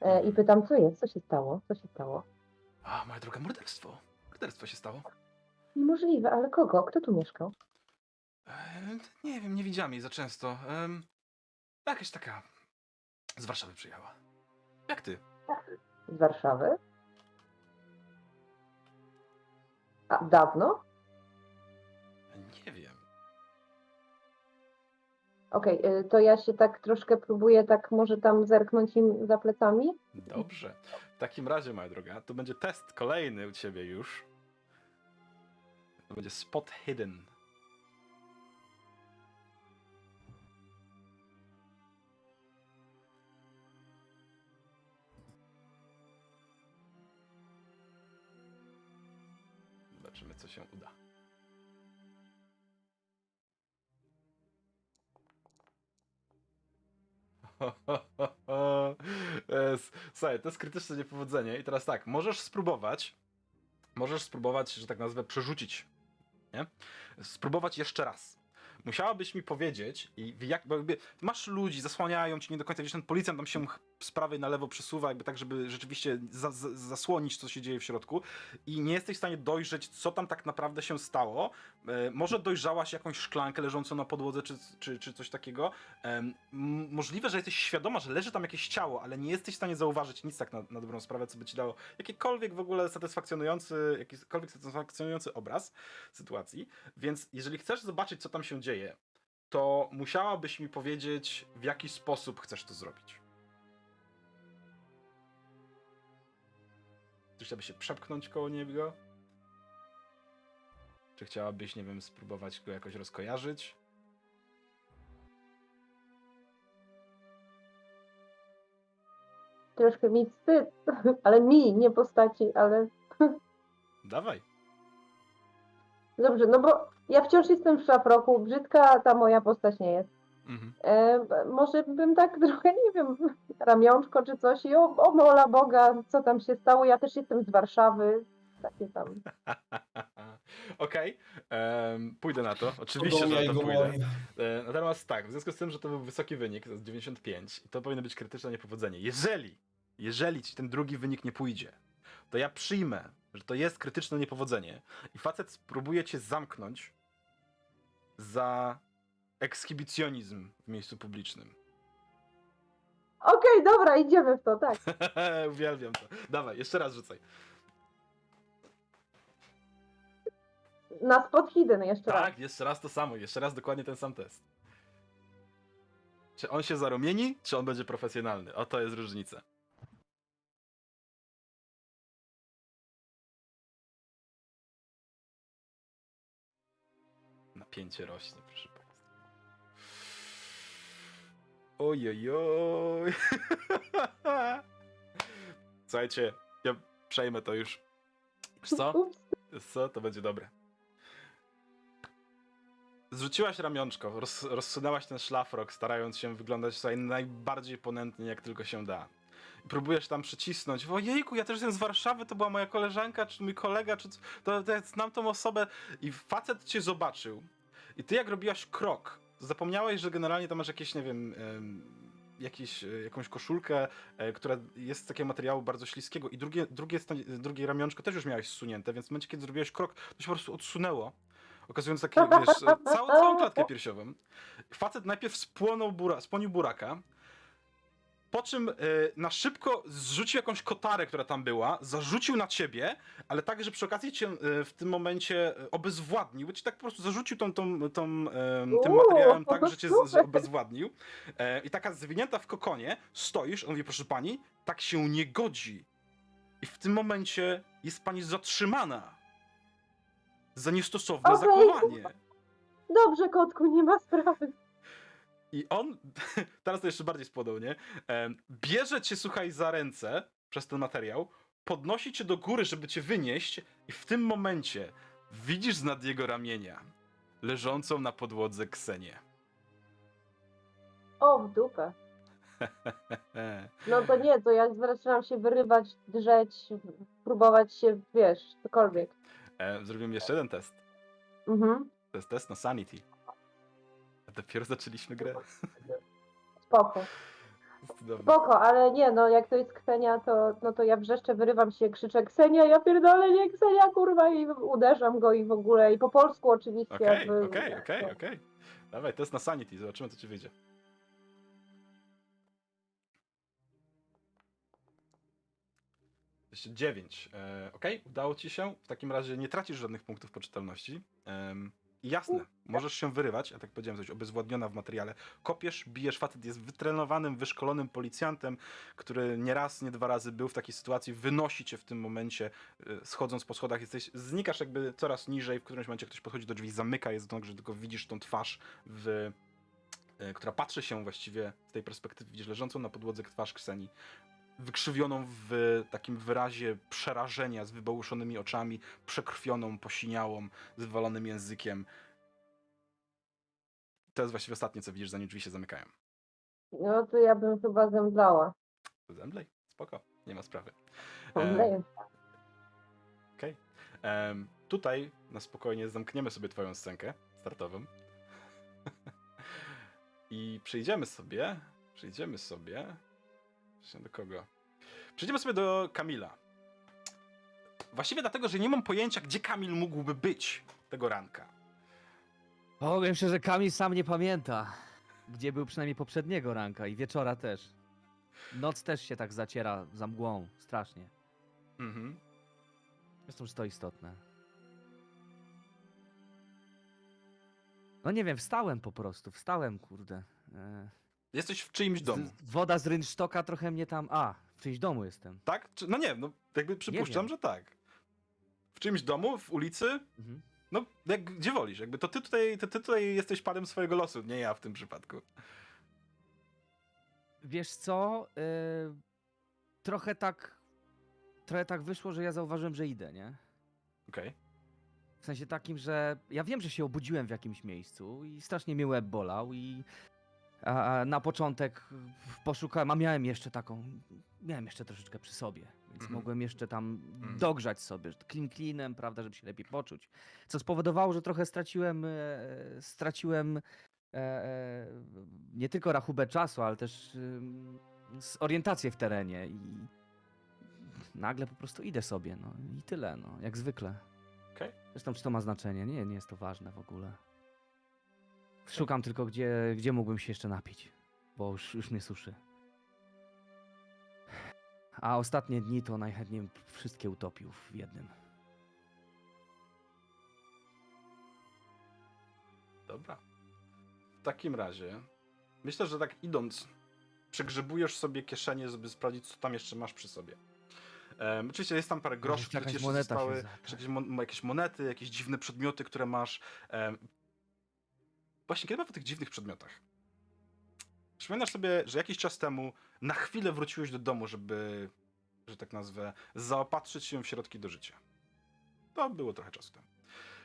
e, i pytam, co jest, co się stało, co się stało. A, moja droga, morderstwo. Morderstwo się stało. Niemożliwe, ale kogo? Kto tu mieszkał? E, nie wiem, nie widziałem jej za często. Em, jakaś taka z Warszawy przyjechała. Jak ty? Z Warszawy? A dawno? Nie wiem. Okej, y, to ja się tak troszkę próbuję tak może tam zerknąć im za plecami. Dobrze. W takim razie, moja droga, to będzie test kolejny u ciebie już. To będzie spot hidden. Słuchaj, to jest krytyczne niepowodzenie. I teraz tak, możesz spróbować. Możesz spróbować, że tak nazwę, przerzucić. Nie? Spróbować jeszcze raz. Musiałabyś mi powiedzieć, i jak, jakby masz ludzi, zasłaniają ci nie do końca, wiesz, ten policjant tam się z prawej na lewo przesuwa, jakby tak, żeby rzeczywiście za, za, zasłonić, co się dzieje w środku i nie jesteś w stanie dojrzeć, co tam tak naprawdę się stało. E, może dojrzałaś jakąś szklankę leżącą na podłodze, czy, czy, czy coś takiego. M- możliwe, że jesteś świadoma, że leży tam jakieś ciało, ale nie jesteś w stanie zauważyć nic tak na, na dobrą sprawę, co by ci dało jakikolwiek w ogóle satysfakcjonujący, jakikolwiek satysfakcjonujący obraz sytuacji. Więc jeżeli chcesz zobaczyć, co tam się dzieje, to musiałabyś mi powiedzieć, w jaki sposób chcesz to zrobić. Czy chciałabyś się przepchnąć koło niego? Czy chciałabyś, nie wiem, spróbować go jakoś rozkojarzyć? Troszkę mi wstyd, ale mi, nie postaci, ale Dawaj. dobrze, no bo ja wciąż jestem w szafroku, brzydka ta moja postać nie jest. Mhm. E, może bym tak trochę, nie wiem, ramionczko czy coś i o, o mola Boga, co tam się stało, ja też jestem z Warszawy, takie tam. Okej, em, pójdę na to. Oczywiście, że na to pójdę. E, Natomiast tak, w związku z tym, że to był wysoki wynik, to jest 95, i to powinno być krytyczne niepowodzenie. Jeżeli, jeżeli ci ten drugi wynik nie pójdzie, to ja przyjmę, że to jest krytyczne niepowodzenie i facet spróbuje cię zamknąć za ekshibicjonizm w miejscu publicznym. Okej, dobra, idziemy w to, tak. Uwielbiam to. Dawaj, jeszcze raz rzucaj. Na spot hidden jeszcze raz. Tak, jeszcze raz to samo, jeszcze raz dokładnie ten sam test. Czy on się zarumieni, czy on będzie profesjonalny? O, to jest różnica. Napięcie rośnie, proszę Ojojoj. Słuchajcie, ja przejmę to już. Wiesz co? Wiesz co? To będzie dobre. Zrzuciłaś ramionczko, roz, rozsunęłaś ten szlafrok, starając się wyglądać tutaj najbardziej ponętnie, jak tylko się da. I próbujesz tam przycisnąć. Ojejku, ja też jestem z Warszawy, to była moja koleżanka, czy mój kolega, czy to, to ja znam tą osobę. I facet cię zobaczył. I ty jak robiłaś krok, to zapomniałeś, że generalnie tam masz jakieś, nie wiem, em, jakieś, e, jakąś koszulkę, e, która jest z takiego materiału bardzo śliskiego i drugie, drugie, drugie ramionczko też już miałeś zsunięte, więc w momencie, kiedy zrobiłeś krok, to się po prostu odsunęło, okazując takie, wiesz, e, całą, całą klatkę piersiową. Facet najpierw spłonął bura, spłonił buraka, po czym e, na szybko zrzucił jakąś kotarę, która tam była, zarzucił na ciebie, ale tak, że przy okazji cię e, w tym momencie e, obezwładnił, bo ci tak po prostu zarzucił tą, tą, tą, em, tym Uuu, materiałem tak, że cię z- że obezwładnił. E, I taka zwinięta w kokonie, stoisz, on mówi, proszę pani, tak się nie godzi. I w tym momencie jest pani zatrzymana za niestosowne Okej. zachowanie. Dobrze, kotku, nie ma sprawy. I on, teraz to jeszcze bardziej spodał, nie? Bierze cię, słuchaj, za ręce przez ten materiał, podnosi cię do góry, żeby cię wynieść i w tym momencie widzisz z nad jego ramienia leżącą na podłodze Ksenię. O, w dupę. No to nie, to ja zaczynam się wyrywać, drzeć, próbować się, wiesz, cokolwiek. E, Zrobimy jeszcze jeden test. Mhm, To jest test na Sanity. A dopiero zaczęliśmy grę. spoko. Cudownie. Spoko, ale nie, no jak to jest Ksenia, to, no to ja wrzeszczę, wyrywam się, krzyczę Ksenia, ja pierdolę, nie Ksenia, kurwa, i uderzam go i w ogóle, i po polsku oczywiście. Okej, jakby- okej, okej, okej. Dawaj, test na Sanity, zobaczymy co ci wyjdzie. Jeszcze 9. E, okej, udało ci się. W takim razie nie tracisz żadnych punktów poczytalności. Em, jasne, możesz się wyrywać, ja tak powiedziałem, coś obezwładniona w materiale. Kopiesz, bijesz, facet jest wytrenowanym, wyszkolonym policjantem, który nie raz, nie dwa razy był w takiej sytuacji, wynosi cię w tym momencie, e, schodząc po schodach, jesteś, znikasz jakby coraz niżej, w którymś momencie ktoś podchodzi do drzwi, zamyka je, tak, że tylko widzisz tą twarz w e, która patrzy się właściwie z tej perspektywy, widzisz leżącą na podłodze twarz Kseni, wykrzywioną w takim wyrazie przerażenia, z wybałuszonymi oczami, przekrwioną, posiniałą, z wywalonym językiem. To jest właściwie ostatnie, co widzisz, zanim drzwi się zamykają. No to ja bym chyba zemdlała. Zemdlej, spoko, nie ma sprawy. E, Zemdleję. Okej. Em, Tutaj na spokojnie zamkniemy sobie twoją scenkę startową. I przejdziemy sobie, przejdziemy sobie do kogo? Przejdziemy sobie do Kamila. Właściwie dlatego, że nie mam pojęcia, gdzie Kamil mógłby być tego ranka. Powiem szczerze, Kamil sam nie pamięta, gdzie był przynajmniej poprzedniego ranka i wieczora też. Noc też się tak zaciera za mgłą, strasznie. Mhm. Zresztą, że to istotne. No nie wiem, wstałem po prostu, wstałem, kurde. E, Jesteś w czyimś domu, z- Woda z rynsztoka trochę mnie tam... A, w czyimś domu jestem. tak? Czy, no nie, no jakby przypuszczam, wiem. że tak. W czyimś domu, w ulicy, Mhm. no jak, gdzie wolisz. Jakby to ty tutaj, to ty tutaj jesteś panem swojego losu, nie ja w tym przypadku. Wiesz co? y, trochę tak. Trochę tak wyszło, że ja zauważyłem, że idę, nie? Okej. W sensie takim, że ja wiem, że się obudziłem w jakimś miejscu i strasznie mnie łeb bolał i a, na początek poszukałem, a miałem jeszcze taką, miałem jeszcze troszeczkę przy sobie, więc Mhm. mogłem jeszcze tam Mhm. dogrzać sobie, clean cleanem, prawda, żeby się lepiej poczuć. Co spowodowało, że trochę straciłem, e, straciłem e, e, nie tylko rachubę czasu, ale też orientację w terenie i nagle po prostu idę sobie, no i tyle, no, jak zwykle. Okej. Zresztą czy to ma znaczenie? Nie, nie jest to ważne w ogóle. Szukam tylko, gdzie, gdzie mógłbym się jeszcze napić, bo już, już mnie suszy. A ostatnie dni to najchętniej wszystkie utopił w jednym. Dobra. W takim razie, myślę, że tak idąc, przegrzebujesz sobie kieszenie, żeby sprawdzić, co tam jeszcze masz przy sobie. Em, oczywiście jest tam parę groszy, które ci jeszcze zostały, jakieś, mon- jakieś monety, jakieś dziwne przedmioty, które masz. Em, właśnie, kiedy mowa o tych dziwnych przedmiotach? Przypominasz sobie, że jakiś czas temu na chwilę wróciłeś do domu, żeby, że tak nazwę, zaopatrzyć się w środki do życia. To było trochę czasu temu.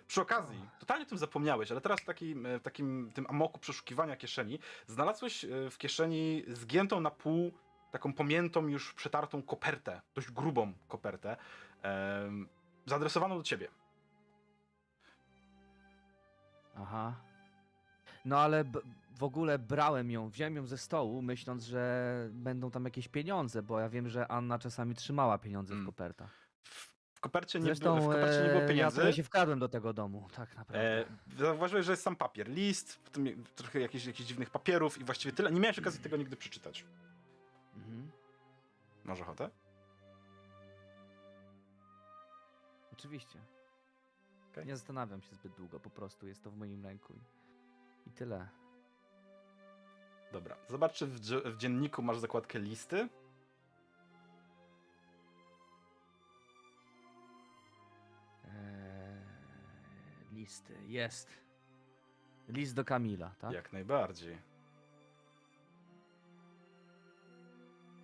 Przy okazji, totalnie o tym zapomniałeś, ale teraz w takim, e, w takim tym amoku przeszukiwania kieszeni znalazłeś e, w kieszeni zgiętą na pół, taką pomiętą, już przetartą kopertę, dość grubą kopertę, em, zaadresowaną do ciebie. Aha. No ale w ogóle brałem ją, wziąłem ją ze stołu, myśląc, że będą tam jakieś pieniądze, bo ja wiem, że Anna czasami trzymała pieniądze Mm. w kopertach. W, kopercie nie, Zresztą było, w kopercie nie było e, ja pieniędzy. trochę się wkradłem do tego domu, tak naprawdę. E, zauważyłeś, że jest sam papier, list, potem trochę jakichś, jakichś dziwnych papierów i właściwie tyle. Nie miałeś okazji tego nigdy przeczytać. Mhm. Masz ochotę? Oczywiście. Okej. Nie zastanawiam się zbyt długo, po prostu jest to w moim ręku i, tyle. Dobra. Zobacz, czy w, w dzienniku masz zakładkę listy. Eee, listy, jest. List do Kamila, tak? Jak najbardziej.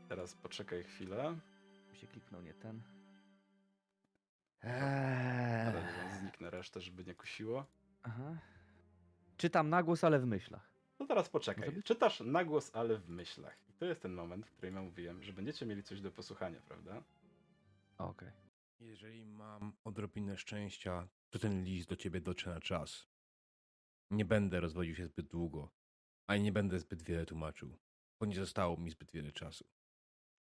Teraz poczekaj chwilę. Mi się kliknął nie ten. Eee. zniknę resztę, żeby nie kusiło. Aha. Czytam na głos, ale w myślach. No teraz poczekaj. Czytasz na głos, ale w myślach. I to jest ten moment, w którym ja mówiłem, że będziecie mieli coś do posłuchania, prawda? Okej. Jeżeli mam odrobinę szczęścia, to ten list do ciebie dotrze na czas. Nie będę rozwodził się zbyt długo, a nie będę zbyt wiele tłumaczył, bo nie zostało mi zbyt wiele czasu.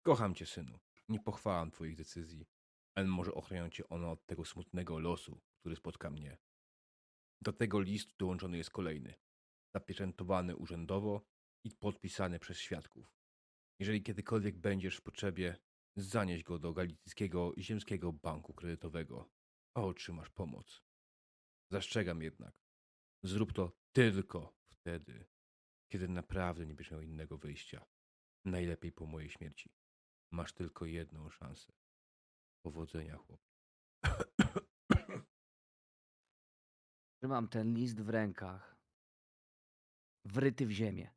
Kocham cię, synu. Nie pochwalam twoich decyzji, ale może ochronią cię one od tego smutnego losu, który spotka mnie. Do tego listu dołączony jest kolejny, zapieczętowany urzędowo i podpisany przez świadków. Jeżeli kiedykolwiek będziesz w potrzebie, zanieś go do Galickiego Ziemskiego Banku Kredytowego, a otrzymasz pomoc. Zastrzegam jednak, zrób to tylko wtedy, kiedy naprawdę nie będziesz miał innego wyjścia. Najlepiej po mojej śmierci. Masz tylko jedną szansę. Powodzenia, chłop. Trzymam ten list w rękach. Wryty w ziemię.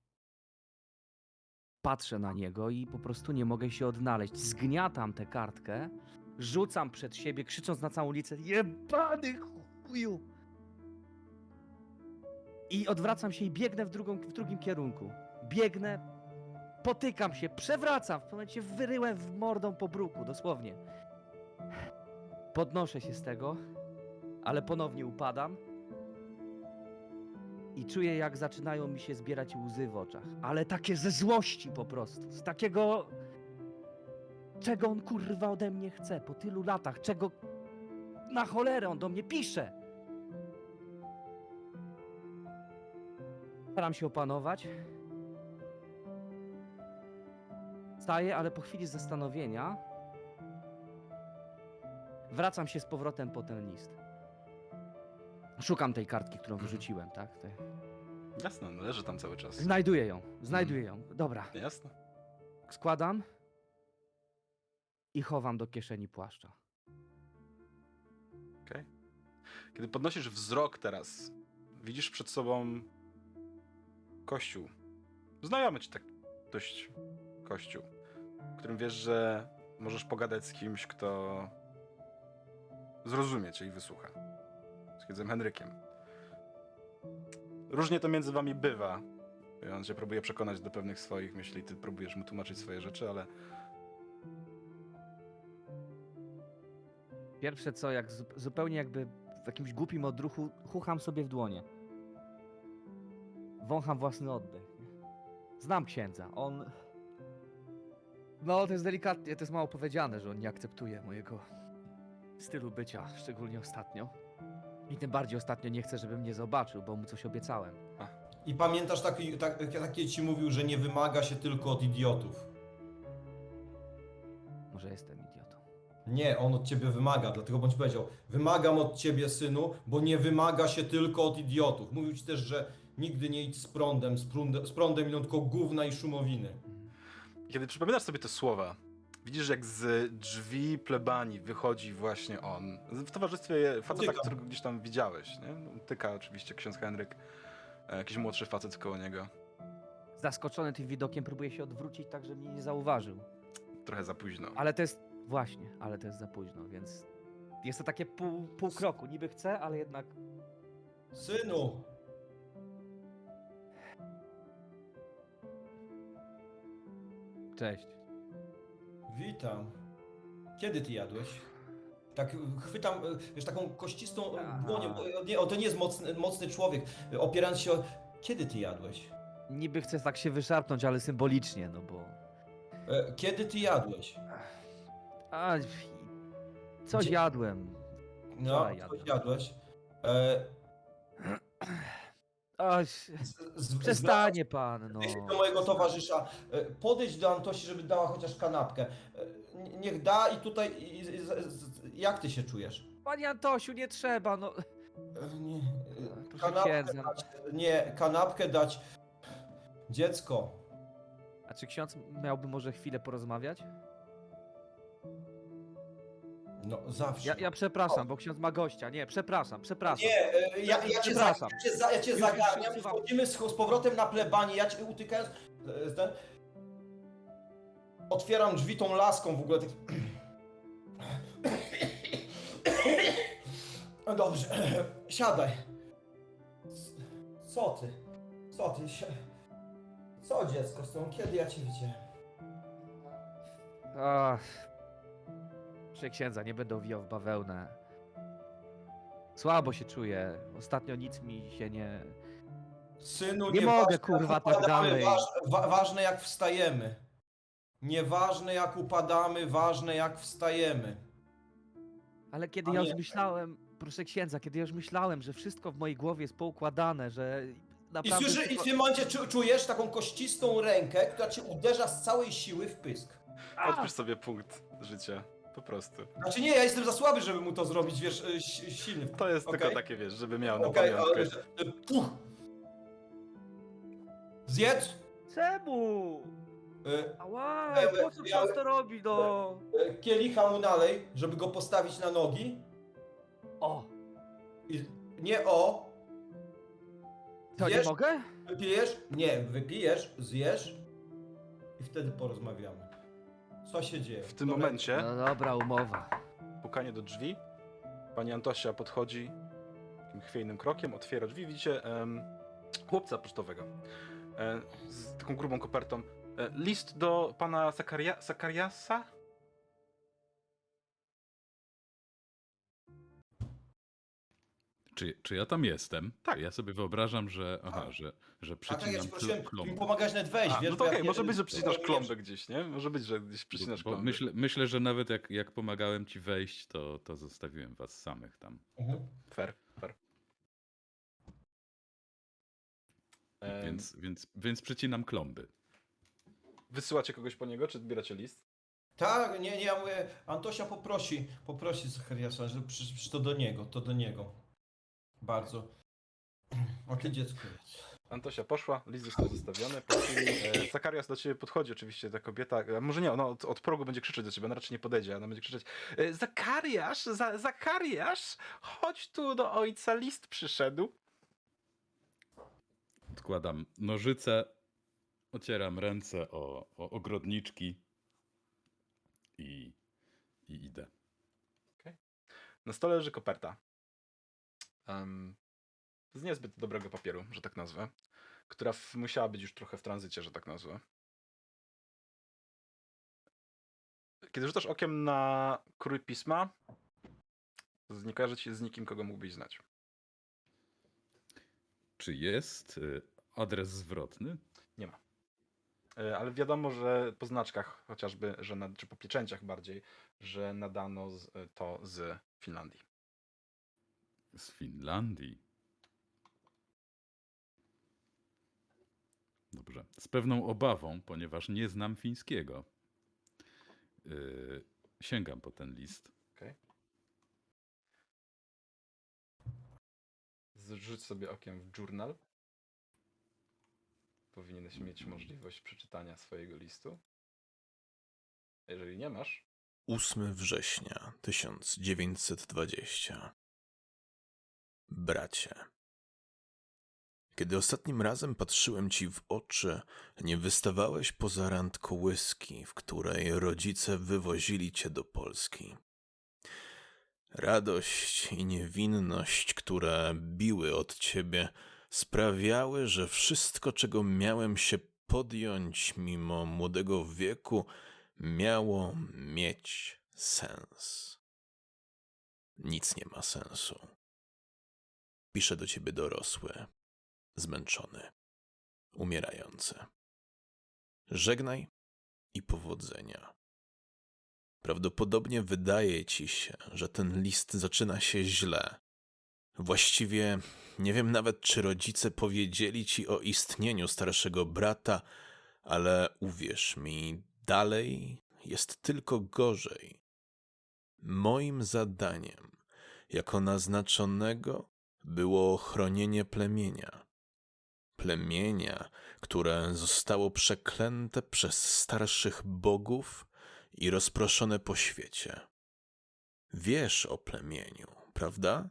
Patrzę na niego i po prostu nie mogę się odnaleźć. Zgniatam tę kartkę, rzucam przed siebie, krzycząc na całą ulicę: Jebany chuju! I odwracam się i biegnę w, drugą, w drugim kierunku. Biegnę, potykam się, przewracam. W pewnym momencie wyryłem w mordą po bruku, dosłownie. Podnoszę się z tego, ale ponownie upadam. I czuję, jak zaczynają mi się zbierać łzy w oczach. Ale takie ze złości po prostu. Z takiego Czego on kurwa ode mnie chce po tylu latach? Czego na cholerę on do mnie pisze? Staram się opanować. Staję, ale po chwili zastanowienia wracam się z powrotem po ten list. Szukam tej kartki, którą wyrzuciłem, tak? Te- Jasne, no leży tam cały czas. Znajduję ją, znajduję ją. Dobra, Jasne. składam i chowam do kieszeni płaszcza. Kiedy podnosisz wzrok teraz, widzisz przed sobą kościół. Znajomy ci tak dość kościół, w którym wiesz, że możesz pogadać z kimś, kto zrozumie cię i wysłucha. Księdzem Henrykiem. Różnie to między wami bywa. On cię próbuje przekonać do pewnych swoich myśli, ty próbujesz mu tłumaczyć swoje rzeczy, ale Pierwsze co, jak zu- zupełnie jakby w jakimś głupim odruchu, chucham sobie w dłonie. Wącham własny oddech. Znam księdza. On. No, to jest delikatnie, to jest mało powiedziane, że on nie akceptuje mojego stylu bycia, szczególnie ostatnio. I tym bardziej ostatnio nie chce, żeby mnie zobaczył, bo mu coś obiecałem. I pamiętasz, taki, tak, taki ci mówił, że nie wymaga się tylko od idiotów. Może jestem idiotą. Nie, on od ciebie wymaga, dlatego bądź powiedział, wymagam od ciebie, synu, bo nie wymaga się tylko od idiotów. Mówił ci też, że nigdy nie idź z prądem, z prądem, z prądem idą tylko gówna i szumowiny. Kiedy przypominasz sobie te słowa, widzisz jak z drzwi plebanii wychodzi właśnie on. W towarzystwie faceta, którego gdzieś tam widziałeś. Nie? Tyka oczywiście ksiądz Henryk, e, jakiś młodszy facet koło niego. Zaskoczony tym widokiem, próbuję się odwrócić tak, żeby mnie nie zauważył. Trochę za późno. Ale to jest. Właśnie, ale to jest za późno, więc. Jest to takie pół, pół kroku. Niby chcę, ale jednak. Synu, Cześć. Witam. Kiedy ty jadłeś? Tak chwytam, wiesz, taką kościstą Aha. dłonią. Nie, o, to nie jest mocny, mocny człowiek. Opierając się o... Kiedy ty jadłeś? Niby chcę tak się wyszarpnąć, ale symbolicznie, no bo. E, Kiedy ty jadłeś? A, coś Gdzie- jadłem. No, Wczoraj co jadłem. jadłeś? E, A, z, przestanie pan, no. Wejdź do mojego towarzysza, e, podejdź do Antosi, żeby dała chociaż kanapkę. E, n- Niech da i tutaj, i, i, z- z- jak ty się czujesz? Panie Antosiu, nie trzeba, no. E, Nie, e, Proszę kanapkę księdza. dać, nie, kanapkę dać. Dziecko, A czy ksiądz miałby może chwilę porozmawiać? No zawsze. Ja, ja przepraszam, bo ksiądz ma gościa. Nie, przepraszam, przepraszam. Nie, e, ja, ja, cię, za, Przepraszam. ja cię, za, ja cię Już- już zagarniam, wchodzimy z, z powrotem na plebanię, ja cię utykając, e, ten, otwieram drzwi tą laską w ogóle, tak... No Dobrze, siadaj. C- Co ty? Co ty? Si- Co dziecko z tą? Kiedy ja cię widziałem? Ach. Proszę księdza, nie będę owijał w bawełnę. Słabo się czuję. Ostatnio nic mi się nie... Synu, Nie nieważne, mogę, jak kurwa, tak upadamy, dalej. Waż, wa, ważne jak wstajemy. Nieważne jak upadamy, ważne jak wstajemy. Ale kiedy ja już Pamiętaj. myślałem, proszę księdza, kiedy ja już myślałem, że wszystko w mojej głowie jest poukładane, że I, naprawdę... słyszy, I w tylko- tym momencie czu, czujesz taką kościstą rękę, która cię uderza z całej siły w pysk. Odpisz sobie punkt życia. Po prostu. Znaczy nie, ja jestem za słaby, żeby mu to zrobić, wiesz, y, si- silny. To jest Okej. tylko takie, wiesz, żeby miał na Okej, ale... pamiątkę. y, Puch! Zjedz! Czemu? y, Ała, Ja- po co ja- to robi, no? y, Kielicha mu nalej, żeby go postawić na nogi. O, I nie o, to nie Wiesz- mogę? Wypijesz? Nie, wypijesz, zjesz i wtedy porozmawiamy. Co się dzieje? W tym Dobra, momencie No dobra, umowa. pukanie do drzwi. Pani Antosia podchodzi takim chwiejnym krokiem, otwiera drzwi. Widzicie em, chłopca pocztowego e, z taką grubą kopertą. E, list do pana Sakaria, Sakariasa? Czy, czy ja tam jestem? Tak. Ja sobie wyobrażam, że. Aha, Tak. że, że A tak, ja ci mi pomagać nawet wejść, A, wiesz? no to okej, nie- może być, że przecinasz nie- klombę gdzieś, nie? Może być, że gdzieś przecinasz Bo klombę. myślę, myślę, że nawet jak, jak pomagałem ci wejść, to, to zostawiłem was samych tam. Mhm. Fair, fair. Więc, więc, więc przecinam klomby. Wysyłacie kogoś po niego, czy zbieracie list? Tak, nie, nie, ja mówię, Antosia poprosi, poprosi Zachariasza, że przy, przy to do niego, to do niego. Bardzo. O ty dziecko jest. Antosia poszła, list został zostawiony. Po chwili e, Zakarias do ciebie podchodzi, oczywiście ta kobieta. A może nie, ona od, od progu będzie krzyczeć do ciebie, ona raczej nie podejdzie, ona będzie krzyczeć e, Zakariasz, za, Zakariasz, chodź tu do ojca, list przyszedł. Odkładam nożyce, ocieram ręce o, o ogrodniczki i, i idę. Na stole leży koperta. Em, z niezbyt dobrego papieru, że tak nazwę. Która w, musiała być już trochę w tranzycie, że tak nazwę. Kiedy rzucasz okiem na krój pisma, nie kojarzy ci się z nikim, kogo mógłbyś znać. Czy jest y, adres zwrotny? E, Ale wiadomo, że po znaczkach chociażby, że na, czy po pieczęciach bardziej, że nadano to z Finlandii. Z Finlandii. Dobrze. Z pewną obawą, ponieważ nie znam fińskiego. Yy, sięgam po ten list. Zrzuć sobie okiem w journal. Powinieneś mieć możliwość przeczytania swojego listu. Jeżeli nie masz, 8 września 1920. Bracie. Kiedy ostatnim razem patrzyłem ci w oczy, nie wystawałeś poza rand kołyski, w której rodzice wywozili cię do Polski. Radość i niewinność, które biły od ciebie, sprawiały, że wszystko, czego miałem się podjąć mimo młodego wieku, miało mieć sens. Nic nie ma sensu. Piszę do ciebie dorosły, zmęczony, umierający. Żegnaj i powodzenia. Prawdopodobnie wydaje ci się, że ten list zaczyna się źle. Właściwie nie wiem nawet, czy rodzice powiedzieli ci o istnieniu starszego brata, ale uwierz mi, dalej jest tylko gorzej. Moim zadaniem, jako naznaczonego, było chronienie plemienia. Plemienia, które zostało przeklęte przez starszych bogów i rozproszone po świecie. Wiesz o plemieniu, prawda?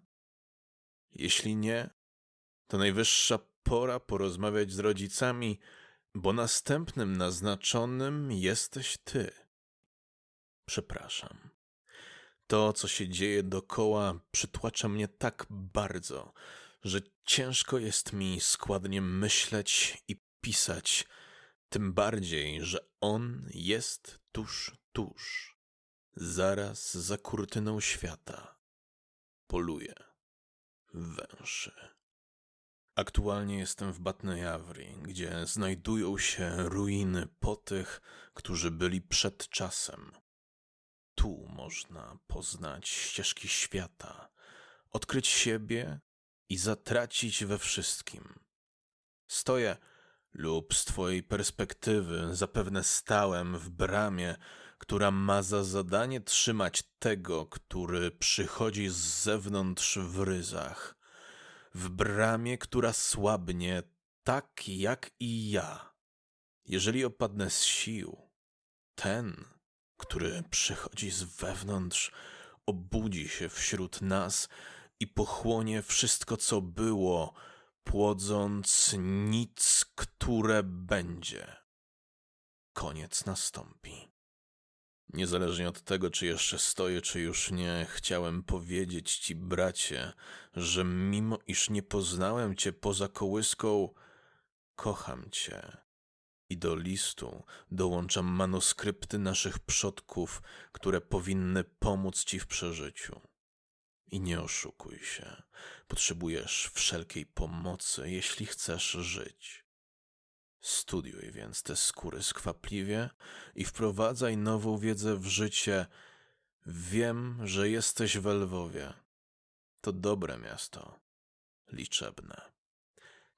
Jeśli nie, to najwyższa pora porozmawiać z rodzicami, bo następnym naznaczonym jesteś ty. Przepraszam. To, co się dzieje dokoła, przytłacza mnie tak bardzo, że ciężko jest mi składnie myśleć i pisać, tym bardziej, że on jest tuż, tuż, zaraz za kurtyną świata. Poluje, węszy. Aktualnie jestem w Batnejawri, gdzie znajdują się ruiny po tych, którzy byli przed czasem. Tu można poznać ścieżki świata, odkryć siebie i zatracić we wszystkim. Stoję lub z twojej perspektywy zapewne stałem w bramie, która ma za zadanie trzymać tego, który przychodzi z zewnątrz w ryzach. W bramie, która słabnie tak jak i ja. Jeżeli opadnę z sił, ten, który przychodzi z wewnątrz, obudzi się wśród nas i pochłonie wszystko, co było, płodząc nic, które będzie. Koniec nastąpi. Niezależnie od tego, czy jeszcze stoję, czy już nie, chciałem powiedzieć ci, bracie, że mimo iż nie poznałem cię poza kołyską, kocham cię. I do listu dołączam manuskrypty naszych przodków, które powinny pomóc ci w przeżyciu. I nie oszukuj się. Potrzebujesz wszelkiej pomocy, jeśli chcesz żyć. Studiuj więc te skóry skwapliwie i wprowadzaj nową wiedzę w życie. Wiem, że jesteś w Lwowie. To dobre miasto, liczebne.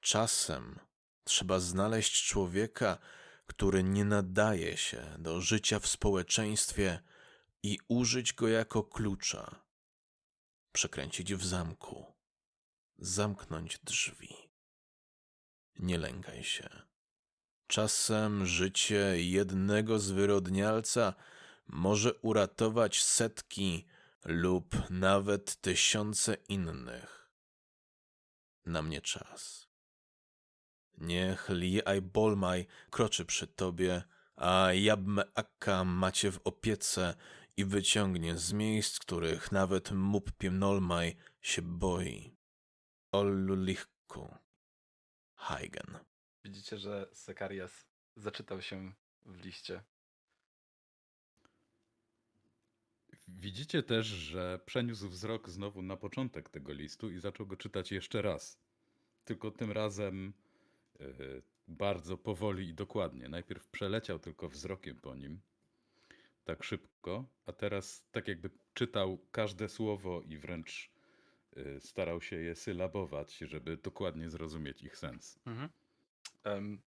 Czasem trzeba znaleźć człowieka, który nie nadaje się do życia w społeczeństwie i użyć go jako klucza. Przekręcić w zamku, zamknąć drzwi. Nie lękaj się. Czasem życie jednego zwyrodnialca może uratować setki lub nawet tysiące innych. Na mnie czas. Niech Li Bolmaj kroczy przy tobie, a Jabme Akka macie w opiece i wyciągnie z miejsc, których nawet Mup Piemnolmaj się boi. Ollulichku. Heigen. Widzicie, że Sekarias zaczytał się w liście. Widzicie też, że przeniósł wzrok znowu na początek tego listu i zaczął go czytać jeszcze raz. Tylko tym razem bardzo powoli i dokładnie. Najpierw przeleciał tylko wzrokiem po nim, tak szybko, a teraz tak jakby czytał każde słowo i wręcz e, starał się je sylabować, żeby dokładnie zrozumieć ich sens. Mhm. Em,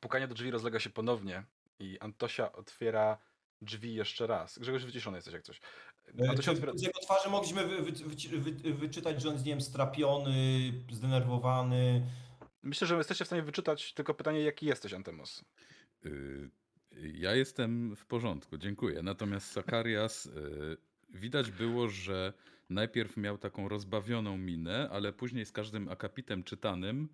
pukanie do drzwi rozlega się ponownie i Antosia otwiera drzwi jeszcze raz. Grzegorz, wyciszony jesteś jak coś. E, Antosia otwiera... z jego twarzy mogliśmy wy, wy, wy, wy, wyczytać, że on jest, nie wiem, strapiony, zdenerwowany. Myślę, że jesteście w stanie wyczytać tylko pytanie, jaki jesteś, Antemos. Y, Ja jestem w porządku, dziękuję. Natomiast Sakarias y, widać było, że najpierw miał taką rozbawioną minę, ale później z każdym akapitem czytanym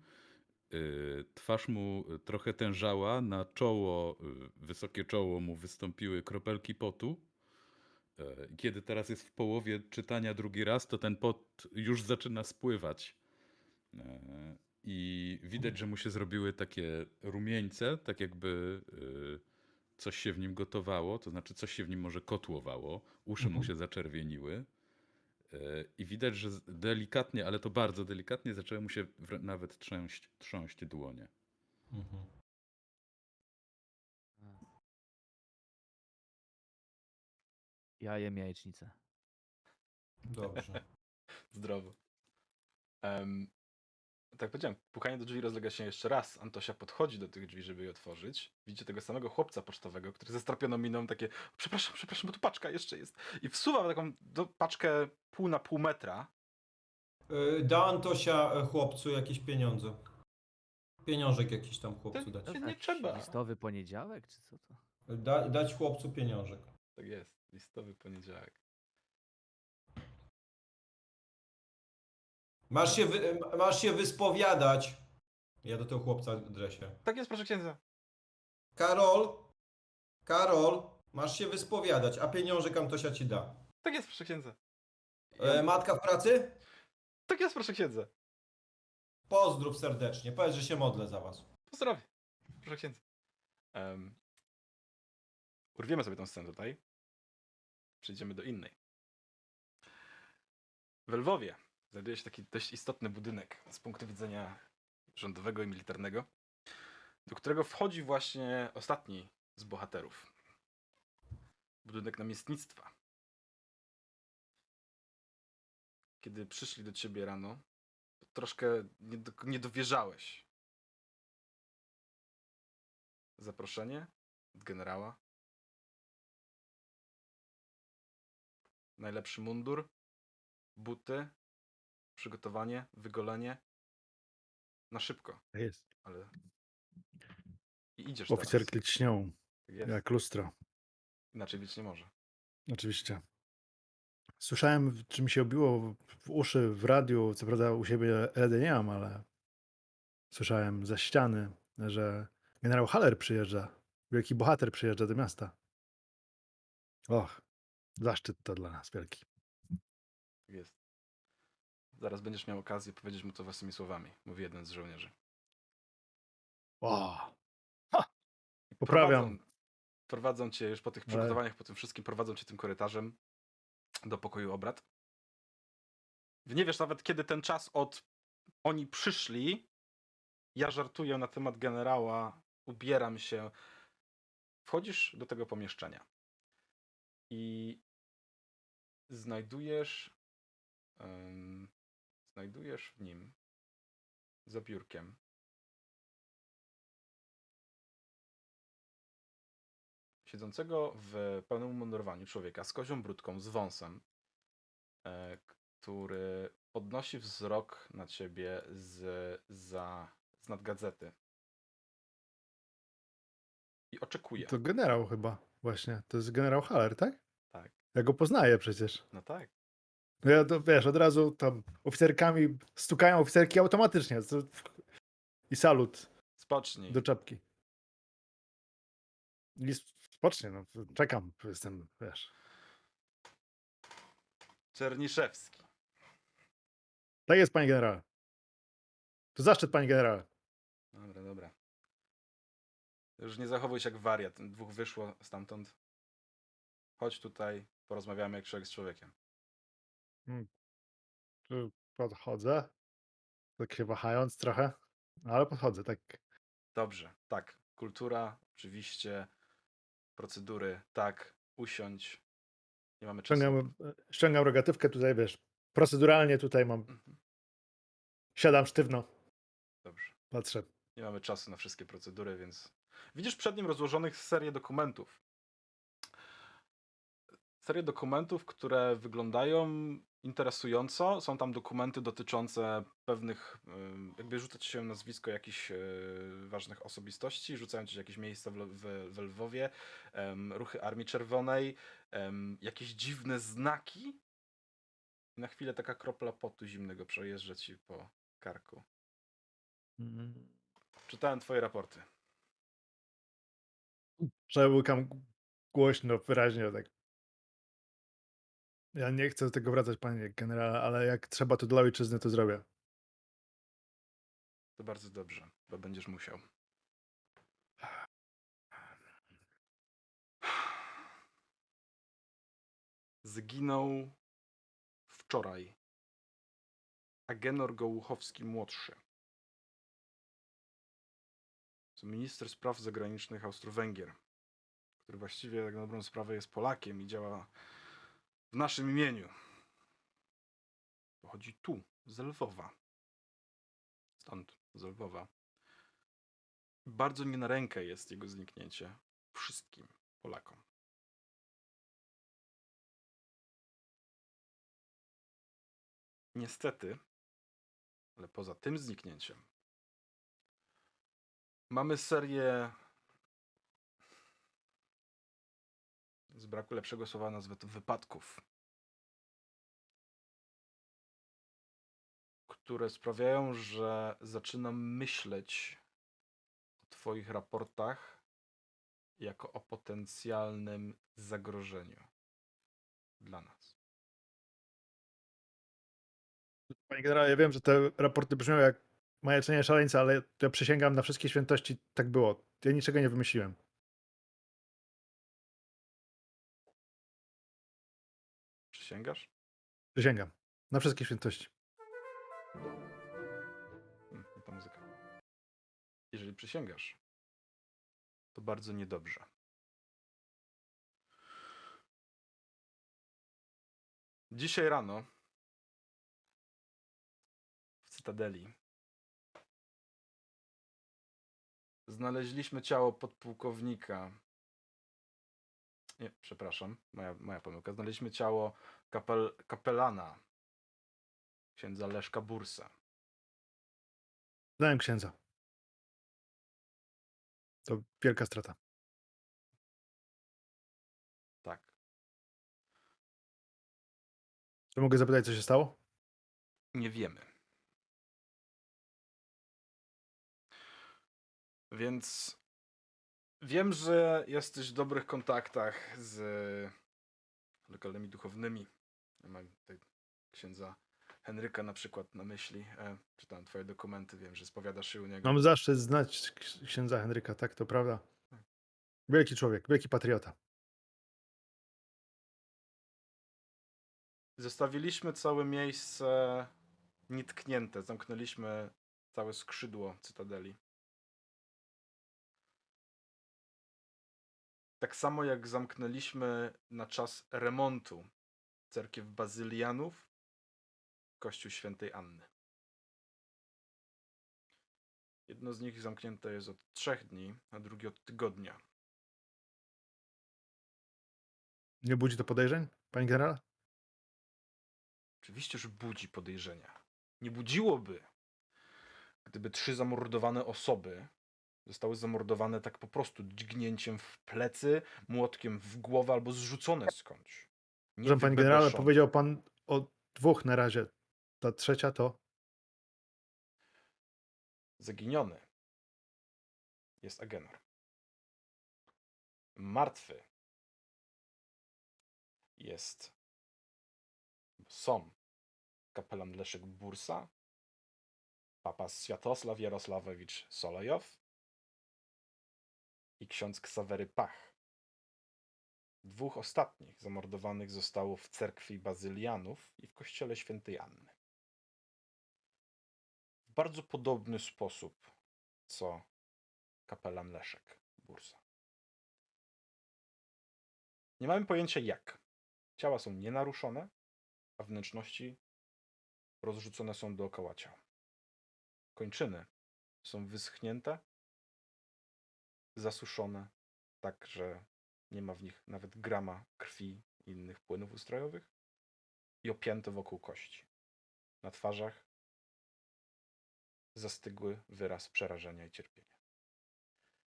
y, twarz mu trochę tężała, na czoło, wysokie czoło mu wystąpiły kropelki potu. Kiedy teraz jest w połowie czytania drugi raz, to ten pot już zaczyna spływać. I widać, że mu się zrobiły takie rumieńce, tak jakby y, coś się w nim gotowało, to znaczy coś się w nim może kotłowało, uszy mu Mhm. się zaczerwieniły. E, I widać, że delikatnie, ale to bardzo delikatnie, zaczęły mu się nawet trzęść, trząść dłonie. Mhm. Ja jem jajecznicę. Dobrze. Zdrowo. Em, tak powiedziałem, pukanie do drzwi rozlega się jeszcze raz. Antosia podchodzi do tych drzwi, żeby je otworzyć. Widzicie tego samego chłopca pocztowego, który ze strapioną miną takie przepraszam, przepraszam, bo tu paczka jeszcze jest. I wsuwa taką do, paczkę pół na pół metra. E, Da Antosia e, chłopcu jakieś pieniądze. Pieniążek jakiś tam chłopcu dać. Nie, nie trzeba. Listowy poniedziałek, czy co to? Da, dać chłopcu pieniążek. Tak jest, listowy poniedziałek. Masz się, wy, masz się wyspowiadać. Ja do tego chłopca dresie. Tak jest, proszę księdza. Karol, Karol, masz się wyspowiadać, a pieniążek Antosia ci da. Tak jest, proszę księdza. E, matka w pracy? Tak jest, proszę księdza. Pozdrów serdecznie. Powiedz, że się modlę za was. Pozdrowie. Proszę księdza. Um, urwiemy sobie tą scenę tutaj. Przejdziemy do innej. W Lwowie znajduje się taki dość istotny budynek z punktu widzenia rządowego i militarnego, do którego wchodzi właśnie ostatni z bohaterów. Budynek namiestnictwa. Kiedy przyszli do ciebie rano, troszkę nie, do, nie dowierzałeś zaproszenie od generała. Najlepszy mundur, buty, przygotowanie, wygolenie. Na szybko, Tak Jest. ale. I idziesz Oficerki teraz. Tak jest. jak lustro. Inaczej być nie może. Oczywiście. Słyszałem, czy mi się obiło w- uszy w radiu, co prawda u siebie LD nie mam, ale słyszałem ze ściany, że generał Haller przyjeżdża, wielki bohater przyjeżdża do miasta. Och, zaszczyt to dla nas wielki. Tak jest. Zaraz będziesz miał okazję powiedzieć mu to własnymi słowami, mówi jeden z żołnierzy. O, I Poprawiam. Prowadzą, prowadzą cię już po tych przygotowaniach, po tym wszystkim, prowadzą cię tym korytarzem do pokoju obrad. nie wiesz nawet, kiedy ten czas od oni przyszli. Ja żartuję na temat generała, ubieram się. Wchodzisz do tego pomieszczenia i znajdujesz em, znajdujesz w nim za biurkiem siedzącego w pełnym umundurowaniu człowieka z kozią brudką, z wąsem, e, który podnosi wzrok na ciebie z, za, z nad gazety. I oczekuje. To generał chyba, właśnie. To jest generał Haller, tak? Tak. Ja go poznaję przecież. No tak. No ja to wiesz, od razu tam oficerkami stukają oficerki automatycznie. To... I salut Spocznij. do czapki. I spocznie, no, czekam, jestem, wiesz. Czerniszewski. Tak jest, panie generale. To zaszczyt, panie generale. Dobra, dobra. Już nie zachowuj się jak wariat. Dwóch wyszło stamtąd. Chodź tutaj, porozmawiamy jak człowiek z człowiekiem. Tu Podchodzę, tak się wahając trochę, no, ale podchodzę, tak. Dobrze, tak. Kultura, oczywiście. Procedury, tak. Usiądź. Nie mamy czasu. Ściągam, ściągam rogatywkę tutaj, wiesz, proceduralnie tutaj mam, Mhm. siadam sztywno, Dobrze. patrzę. Nie mamy czasu na wszystkie procedury, więc. Widzisz przed nim rozłożonych serię dokumentów. Serię dokumentów, które wyglądają interesująco. Są tam dokumenty dotyczące pewnych. Jakby rzucać się nazwisko jakichś yy, ważnych osobistości, rzucają ci się jakieś miejsca w, Lwowie, ruchy Armii Czerwonej, jakieś dziwne znaki. I na chwilę taka kropla potu zimnego przejeżdża ci po karku. Czytałem twoje raporty. Przełykam głośno, wyraźnie, tak. Ja nie chcę do tego wracać, panie generale, ale jak trzeba to dla ojczyzny, to zrobię. To bardzo dobrze, bo będziesz musiał. Zginął wczoraj Agenor Gołuchowski młodszy. Minister spraw zagranicznych Austro-Węgier, który właściwie tak na dobrą sprawę jest Polakiem i działa w naszym imieniu. Pochodzi tu, z Lwowa. Stąd, z Lwowa. Bardzo nie na rękę jest jego zniknięcie wszystkim Polakom. Niestety, ale poza tym zniknięciem, mamy serię. Z braku lepszego słowa nazwę to wypadków, które sprawiają, że zaczynam myśleć o Twoich raportach jako o potencjalnym zagrożeniu dla nas. Panie generale, ja wiem, że te raporty brzmią jak majeczenie szaleńca, ale ja przysięgam na wszystkie świętości, tak było. Ja niczego nie wymyśliłem. Przysięgasz? Przysięgam. Na wszystkie świętości. Hmm, i ta muzyka. Jeżeli przysięgasz, to bardzo niedobrze. Dzisiaj rano w Cytadeli znaleźliśmy ciało podpułkownika. Nie, przepraszam, moja, moja pomyłka. Znaleźliśmy ciało kapel, kapelana księdza Leszka Bursa. Znałem księdza. To wielka strata. Tak. Czy mogę zapytać, co się stało? Nie wiemy. Więc wiem, że jesteś w dobrych kontaktach z lokalnymi duchownymi. Mam tutaj księdza Henryka na przykład na myśli. E, czytałem twoje dokumenty, wiem, że spowiadasz się u niego. Mam zaszczyt znać ks- księdza Henryka, tak, to prawda. Wielki człowiek, wielki patriota. Zostawiliśmy całe miejsce nietknięte. Zamknęliśmy całe skrzydło Cytadeli. Tak samo jak zamknęliśmy na czas remontu cerkiew Bazylianów, kościół świętej Anny. Jedno z nich zamknięte jest od trzech dni, a drugie od tygodnia. Nie budzi to podejrzeń, panie generale? Oczywiście, że budzi podejrzenia. Nie budziłoby, gdyby trzy zamordowane osoby zostały zamordowane tak po prostu dźgnięciem w plecy, młotkiem w głowę albo zrzucone skądś. Nie Proszę, panie generale, powiedział pan o dwóch na razie. Ta trzecia to Zaginiony jest Agenor. Martwy jest. Są kapelan Leszek Bursa, papa Światosław Jarosławowicz Solojow i ksiądz Ksawery Pach. Dwóch ostatnich zamordowanych zostało w cerkwi Bazylianów i w kościele świętej Anny w bardzo podobny sposób co kapelan Leszek Bursa. Nie mamy pojęcia jak. Ciała są nienaruszone, a wnętrzności rozrzucone są dookoła ciał. Kończyny są wyschnięte, zasuszone, tak że nie ma w nich nawet grama krwi i innych płynów ustrojowych i opięte wokół kości. Na twarzach zastygły wyraz przerażenia i cierpienia.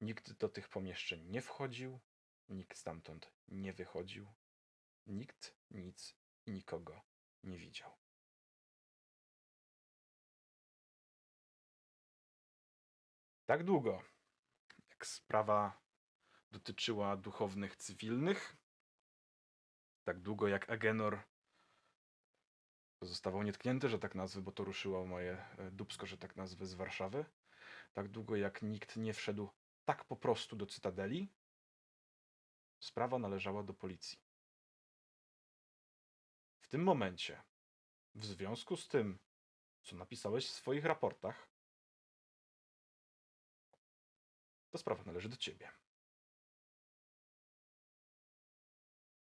Nikt do tych pomieszczeń nie wchodził, nikt stamtąd nie wychodził, nikt nic i nikogo nie widział. Tak długo, jak sprawa dotyczyła duchownych cywilnych, tak długo jak Agenor pozostawał nietknięty, że tak nazwę, bo to ruszyło moje e, dubsko, że tak nazwę, z Warszawy. Tak długo jak nikt nie wszedł tak po prostu do Cytadeli, sprawa należała do policji. W tym momencie, w związku z tym, co napisałeś w swoich raportach, to sprawa należy do ciebie.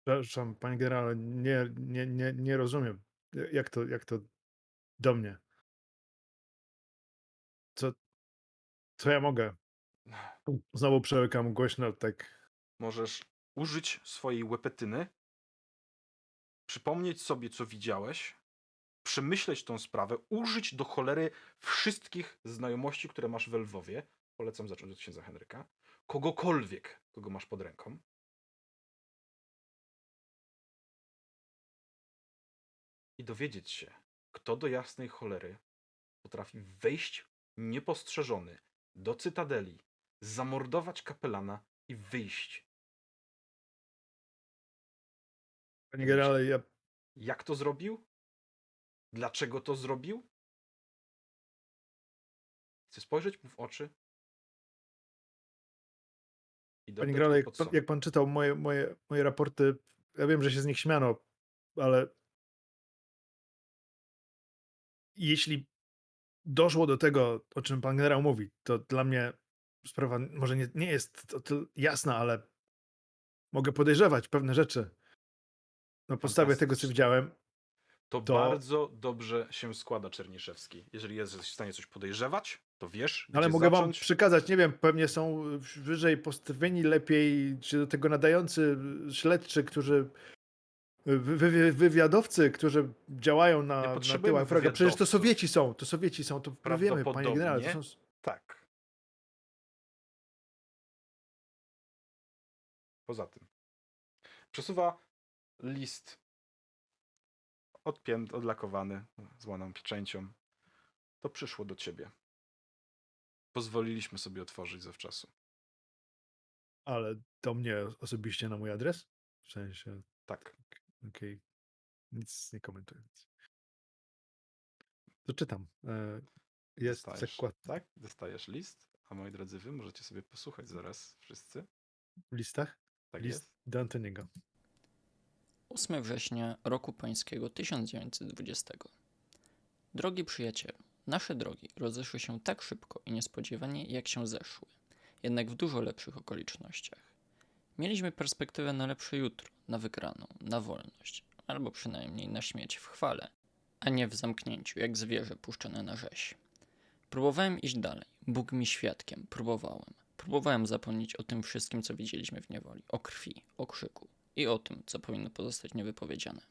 Przepraszam, panie generale, nie, nie, nie, nie rozumiem. Jak to, jak to do mnie? Co, co ja mogę? Znowu przełykam głośno, tak. Możesz użyć swojej łepetyny, przypomnieć sobie, co widziałeś, przemyśleć tą sprawę, użyć do cholery wszystkich znajomości, które masz w Lwowie. Polecam zacząć od księdza Henryka. Kogokolwiek, kogo masz pod ręką. I dowiedzieć się, kto do jasnej cholery potrafi wejść niepostrzeżony do cytadeli, zamordować kapelana i wyjść. Panie generale, ja Jak to zrobił? Dlaczego to zrobił? Chcę spojrzeć mu w oczy. I Panie generale, jak jak pan czytał moje, moje, moje raporty, ja wiem, że się z nich śmiano, ale jeśli doszło do tego, o czym pan generał mówi, to dla mnie sprawa może nie, nie jest jasna, ale mogę podejrzewać pewne rzeczy na podstawie tego, co widziałem. To, to- bardzo dobrze się składa, Czerniszewski. Jeżeli jesteś w stanie coś podejrzewać, to wiesz, Ale gdzie mogę wam zacząć. przekazać, nie wiem, pewnie są wyżej postawieni, lepiej, czy do tego nadający śledczy, którzy wy, wy, wywiadowcy, którzy działają na, na tyłach wroga. Przecież to. Sowieci są, to Sowieci są, to my wiemy, panie generale. Są... Tak. Poza tym. Przesuwa list odpięty, odlakowany, złaną pieczęcią. To przyszło do ciebie. Pozwoliliśmy sobie otworzyć zawczasu. Ale do mnie osobiście na mój adres? W sensie, Tak. Okej, nic nie komentuję. To czytam. E, Jest dostajesz, zakład Tak? Dostajesz list, a moi drodzy, wy możecie sobie posłuchać zaraz wszyscy. w listach. Tak List jest. do Antoniego. 8 września roku pańskiego 1920. Drogi przyjacielu, nasze drogi rozeszły się tak szybko i niespodziewanie, jak się zeszły, jednak w dużo lepszych okolicznościach. Mieliśmy perspektywę na lepsze jutro, na wygraną, na wolność, albo przynajmniej na śmierć w chwale, a nie w zamknięciu, jak zwierzę puszczone na rzeź. Próbowałem iść dalej, Bóg mi świadkiem, próbowałem. Próbowałem zapomnieć o tym wszystkim, co widzieliśmy w niewoli, o krwi, o krzyku i o tym, co powinno pozostać niewypowiedziane.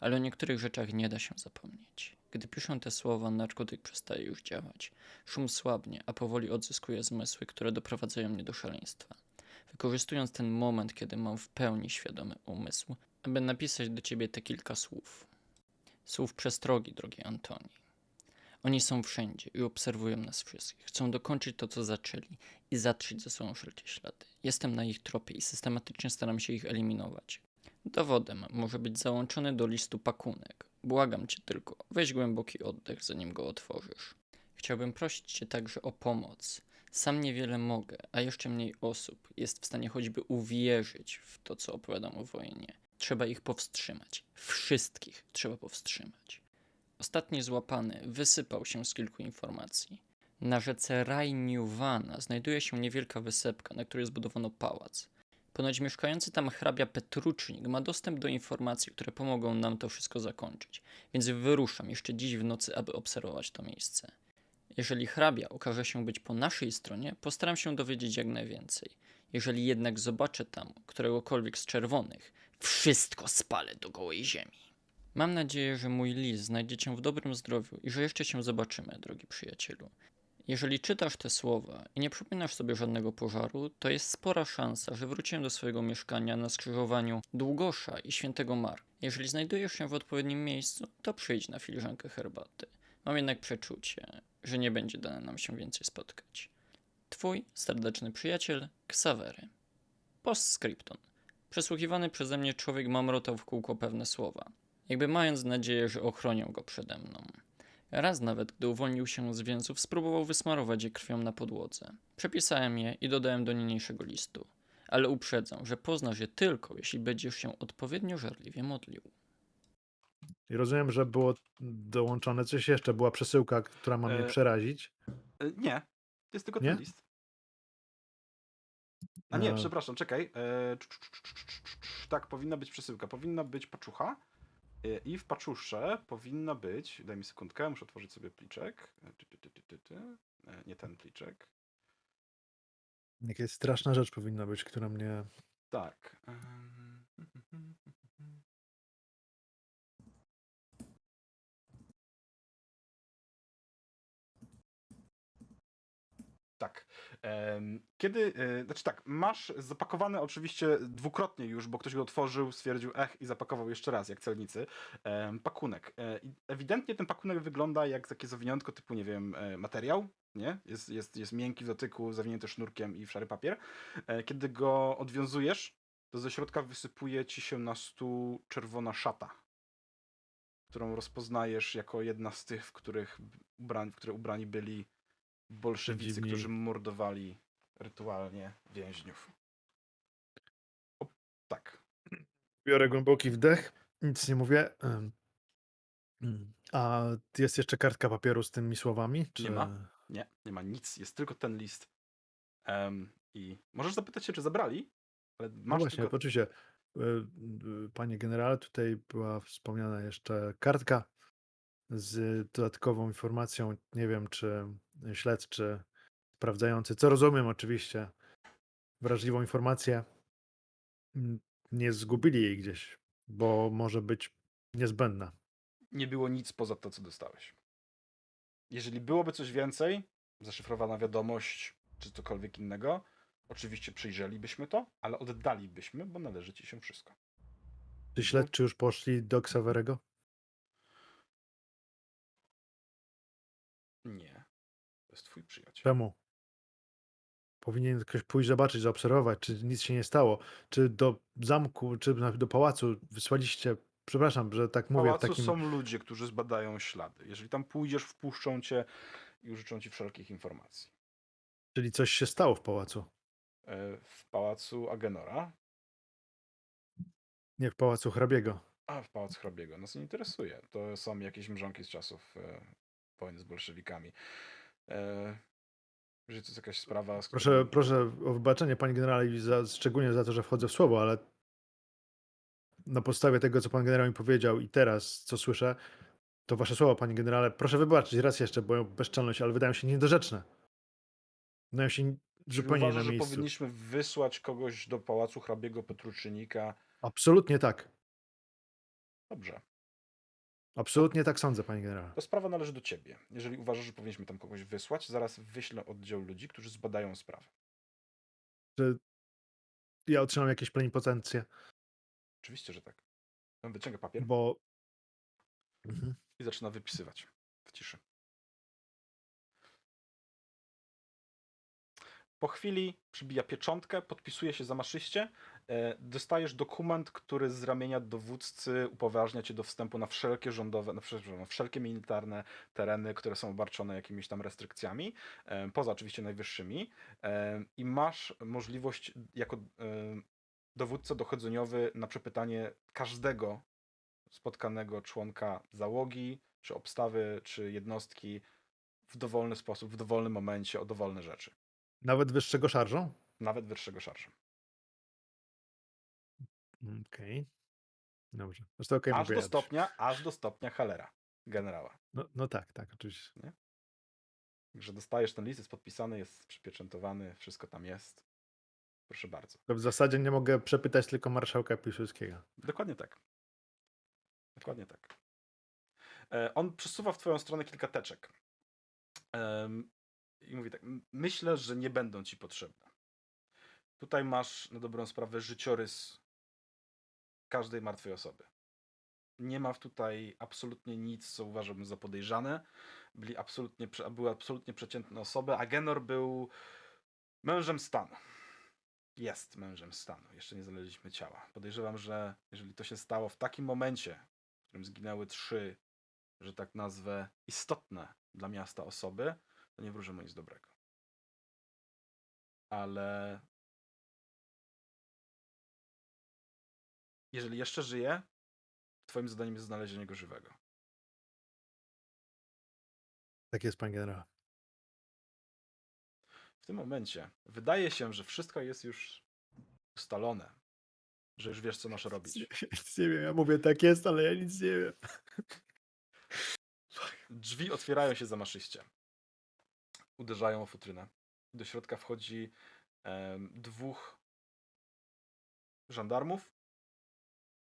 Ale o niektórych rzeczach nie da się zapomnieć. Gdy piszę te słowa, narkotyk przestaje już działać. Szum słabnie, a powoli odzyskuje zmysły, które doprowadzają mnie do szaleństwa. Wykorzystując ten moment, kiedy mam w pełni świadomy umysł, aby napisać do ciebie te kilka słów. Słów przestrogi, drogi Antoni. Oni są wszędzie i obserwują nas wszystkich. Chcą dokończyć to, co zaczęli i zatrzeć ze sobą wszelkie ślady. Jestem na ich tropie i systematycznie staram się ich eliminować. Dowodem może być załączony do listu pakunek. Błagam cię tylko, weź głęboki oddech, zanim go otworzysz. Chciałbym prosić cię także o pomoc. Sam niewiele mogę, a jeszcze mniej osób jest w stanie choćby uwierzyć w to, co opowiadam o wojnie. Trzeba ich powstrzymać. Wszystkich trzeba powstrzymać. Ostatni złapany wysypał się z kilku informacji. Na rzece Rajniuwana znajduje się niewielka wysepka, na której zbudowano pałac. Ponoć mieszkający tam hrabia Petrucznik ma dostęp do informacji, które pomogą nam to wszystko zakończyć, więc wyruszam jeszcze dziś w nocy, aby obserwować to miejsce. Jeżeli hrabia okaże się być po naszej stronie, postaram się dowiedzieć jak najwięcej. Jeżeli jednak zobaczę tam któregokolwiek z czerwonych, wszystko spalę do gołej ziemi. Mam nadzieję, że mój list znajdzie cię w dobrym zdrowiu i że jeszcze się zobaczymy, drogi przyjacielu. Jeżeli czytasz te słowa i nie przypominasz sobie żadnego pożaru, to jest spora szansa, że wróciłem do swojego mieszkania na skrzyżowaniu Długosza i Świętego Mar. Jeżeli znajdujesz się w odpowiednim miejscu, to przyjdź na filiżankę herbaty. Mam jednak przeczucie, że nie będzie dane nam się więcej spotkać. Twój serdeczny przyjaciel Ksawery. Postscriptum. Przesłuchiwany przeze mnie człowiek mamrotał w kółko pewne słowa, jakby mając nadzieję, że ochronią go przede mną. Raz nawet, gdy uwolnił się z więzów, spróbował wysmarować je krwią na podłodze. Przepisałem je i dodałem do niniejszego listu. Ale uprzedzam, że poznasz je tylko, jeśli będziesz się odpowiednio żarliwie modlił. I rozumiem, że było dołączone coś jeszcze, była przesyłka, która ma mnie E, przerazić. E, Nie, jest tylko Nie? ten list. A nie, E, przepraszam, czekaj. E, Tak, powinna być przesyłka. Powinna być paczucha. e, I w paczusze powinna być. Daj mi sekundkę, muszę otworzyć sobie pliczek. Nie ten pliczek. Jakaś straszna rzecz powinna być, która mnie. Tak. Kiedy, e, znaczy tak, masz zapakowany oczywiście dwukrotnie już, bo ktoś go otworzył, stwierdził ech i zapakował jeszcze raz, jak celnicy, pakunek. E, Ewidentnie ten pakunek wygląda jak takie zawiniątko typu, nie wiem, e, materiał, nie? Jest, jest, jest miękki w dotyku, zawinięty sznurkiem i w szary papier. Kiedy go odwiązujesz, to ze środka wysypuje ci się na stół czerwona szata, którą rozpoznajesz jako jedna z tych, w których ubrani, w które ubrani byli bolszewicy, którzy mordowali rytualnie więźniów. O, tak. Biorę głęboki wdech, nic nie mówię. A jest jeszcze kartka papieru z tymi słowami? Czy... ma. Nie, nie ma nic, jest tylko ten list. Em, I możesz zapytać się, czy zabrali, ale No masz właśnie, tylko... oczywiście. E, e, Panie generale, tutaj była wspomniana jeszcze kartka z dodatkową informacją. Nie wiem, czy śledczy sprawdzający, co rozumiem oczywiście, wrażliwą informację, nie zgubili jej gdzieś, bo może być niezbędna. nie było nic poza to, co dostałeś. Jeżeli byłoby coś więcej, zaszyfrowana wiadomość, czy cokolwiek innego, oczywiście przyjrzelibyśmy to, ale oddalibyśmy, bo należy ci się wszystko. Czy śledczy już poszli do Xaverego? Nie. Jest twój przyjaciel. Czemu? Powinien ktoś pójść zobaczyć, zaobserwować, czy nic się nie stało. Czy do zamku, czy na- do pałacu wysłaliście, przepraszam, że tak W mówię, pałacu takim... są ludzie, którzy zbadają ślady. Jeżeli tam pójdziesz, wpuszczą cię i użyczą ci wszelkich informacji. Czyli coś się stało w pałacu. E, W pałacu Agenora Nie w pałacu hrabiego. A, w Pałac Hrabiego. Nas nie interesuje. To są jakieś mrzonki z czasów e, wojny z bolszewikami. E, jeżeli to jest jakaś sprawa... Proszę, proszę o wybaczenie, panie generale, za, szczególnie za to, że wchodzę w słowo, ale na podstawie tego, co pan generał mi powiedział i teraz, co słyszę, to wasze słowa, panie generale, proszę wybaczyć raz jeszcze moją bezczelność, ale wydają się niedorzeczne. Wydają się zupełnie uważasz, na że miejscu. powinniśmy wysłać kogoś do Pałacu Hrabiego Petruczynika? Absolutnie tak. Dobrze. Absolutnie tak sądzę, panie generale. To sprawa należy do ciebie. Jeżeli uważasz, że powinniśmy tam kogoś wysłać, zaraz wyślę oddział ludzi, którzy zbadają sprawę. Czy ja otrzymam jakieś plenipotencje, Oczywiście, że tak. On wyciąga papier bo... Mhm. i zaczyna wypisywać w ciszy. Po chwili przybija pieczątkę, podpisuje się zamaszyście. E, dostajesz dokument, który z ramienia dowódcy upoważnia cię do wstępu na wszelkie rządowe, na wszelkie, militarne tereny, które są obarczone jakimiś tam restrykcjami, e, poza oczywiście najwyższymi. E, I masz możliwość jako dowódca dochodzeniowy na przepytanie każdego spotkanego członka załogi, czy obstawy, czy jednostki w dowolny sposób, w dowolnym momencie o dowolne rzeczy. Nawet wyższego szarżą? Nawet wyższego szarżu. Okej. Dobrze. Zresztą okej, aż do stopnia, aż do stopnia Hellera, generała. No, no tak, tak, oczywiście. Także dostajesz ten list, jest podpisany, jest przypieczętowany, wszystko tam jest. Proszę bardzo. To w zasadzie nie mogę przepytać tylko marszałka Piłsudskiego. Dokładnie tak. Dokładnie tak. E, On przesuwa w twoją stronę kilka teczek. Em, I mówi tak, "M- myślę, że nie będą ci potrzebne. Tutaj masz na dobrą sprawę życiorys każdej martwej osoby. Nie ma tutaj absolutnie nic, co uważałbym za podejrzane. Byli absolutnie, były absolutnie przeciętne osoby. Agenor był mężem stanu. Jest mężem stanu. Jeszcze nie znaleźliśmy ciała. Podejrzewam, że jeżeli to się stało w takim momencie, w którym zginęły trzy, że tak nazwę, istotne dla miasta osoby, to nie wróżymy nic dobrego. Ale jeżeli jeszcze żyje, twoim zadaniem jest znalezienie go żywego. Tak jest, panie generał. W tym momencie wydaje się, że wszystko jest już ustalone, że już wiesz, co masz robić. Nic nie wiem, ja mówię tak jest, ale ja nic nie wiem. Drzwi otwierają się zamaszyście. Uderzają o futrynę. Do środka wchodzi em, dwóch żandarmów,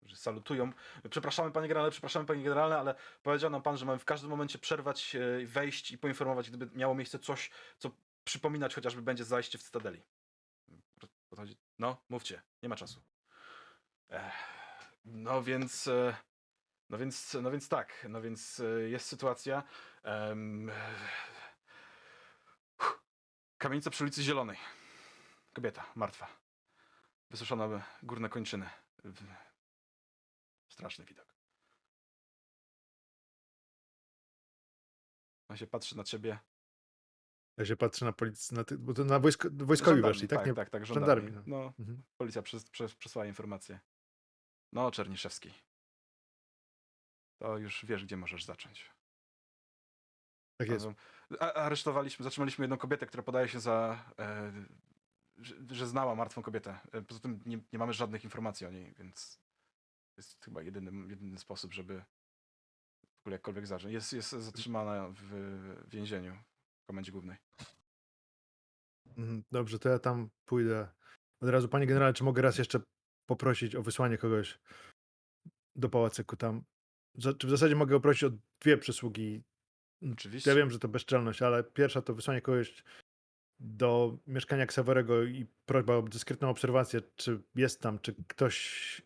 którzy salutują. Przepraszamy, panie generale, przepraszamy, panie generale, ale powiedział nam pan, że mamy w każdym momencie przerwać, e, wejść i poinformować, gdyby miało miejsce coś, co przypominać chociażby będzie zajście w Cytadeli. No, mówcie, nie ma czasu. No więc... E, no więc, no więc tak, no więc e, jest sytuacja. kamienica przy ulicy Zielonej. Kobieta, martwa. Wysuszone górne kończyny. Straszny widok. On się patrzy na ciebie. Ja się patrzę na policję, na, ty, bo to na wojsko, wojskowi weszli, tak? Tak, nie? tak, tak, żandarmi, żandarmi. no. No, Mhm. policja przes, przes, przesłała informację. No, Czerniszewski. To już wiesz, gdzie możesz zacząć. Tak jest. A, aresztowaliśmy, zatrzymaliśmy jedną kobietę, która podaje się za. E, że, że znała martwą kobietę. E, Poza tym nie, nie mamy żadnych informacji o niej, więc jest chyba jedyny, jedyny sposób, żeby w ogóle jakkolwiek zacząć. Jest, jest zatrzymana w więzieniu w komendzie głównej. Mhm, Dobrze, to ja tam pójdę. Od razu, panie generale, czy mogę raz jeszcze poprosić o wysłanie kogoś do pałacyku tam? Czy w zasadzie mogę poprosić o dwie przysługi? Oczywiście. Ja wiem, że to bezczelność, ale pierwsza to wysłanie kogoś do mieszkania Ksawerego i prośba o dyskretną obserwację, czy jest tam, czy ktoś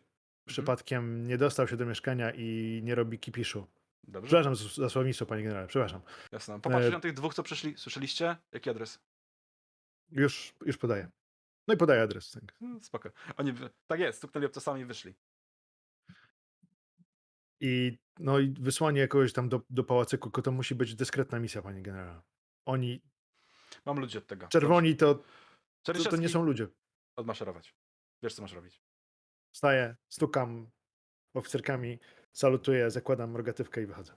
przypadkiem nie dostał się do mieszkania i nie robi kipiszu. Dobrze? Przepraszam za słownictwo, panie generale, przepraszam. Jasne. Popatrzcie E, na tych dwóch, co przyszli. Słyszeliście? Jaki adres? Już, już podaję. No i podaję adres. Tak. No, Spoko. Oni, tak jest, stuknęli obcasami i wyszli. I, no i wysłanie kogoś tam do, do pałacyku, to musi być dyskretna misja, panie generale. Oni, Mam ludzi od tego. czerwoni to, to, to nie są ludzie. Odmaszerować. Wiesz, co masz robić. Wstaję, stukam, oficerkami, salutuję, zakładam rogatywkę i wychodzę.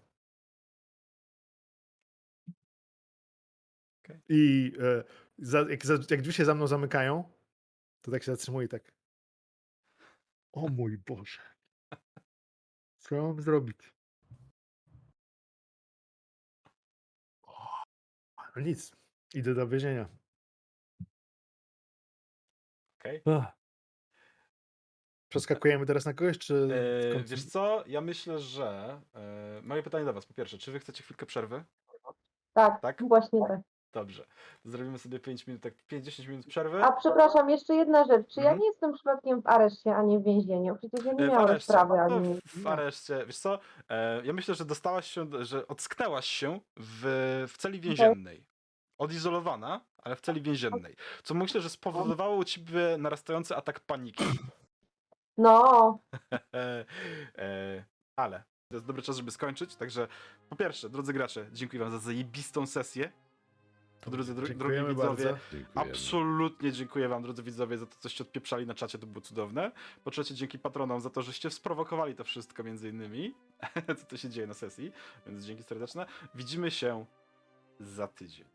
Okej. I e, za, jak, za, jak drzwi się za mną zamykają, to tak się zatrzymuję tak. O mój Boże. Co mam zrobić? No nic. Idę do więzienia. Okej. Ach. Przeskakujemy teraz na kogoś, czy... w końcu- wiesz co, ja myślę, że... E, moje pytanie do was, po pierwsze, czy wy chcecie chwilkę przerwy? Tak, Tak? właśnie tak. Dobrze. Zrobimy sobie 5 minut, tak 5-10 minut przerwy. A przepraszam, jeszcze jedna rzecz. Czy ja Mhm. nie jestem przypadkiem w areszcie, a nie w więzieniu? Przecież ja nie E, w areszcie. sprawy No, ani... w areszcie. Wiesz co, e, ja myślę, że dostałaś się, że ocknęłaś się w, w celi więziennej. Odizolowana, ale w celi więziennej. Co myślę, że spowodowało u ciebie narastający atak paniki. No, E, ale to jest dobry czas, żeby skończyć. Także po pierwsze, drodzy gracze, dziękuję wam za zajebistą sesję. Po drodze, dro, drogi Dziękujemy widzowie, bardzo. Dziękujemy. absolutnie dziękuję wam, drodzy widzowie, za to, coście odpieprzali na czacie, to było cudowne. Po trzecie, dzięki patronom za to, żeście sprowokowali to wszystko między innymi, co to się dzieje na sesji, więc dzięki serdeczne. Widzimy się za tydzień.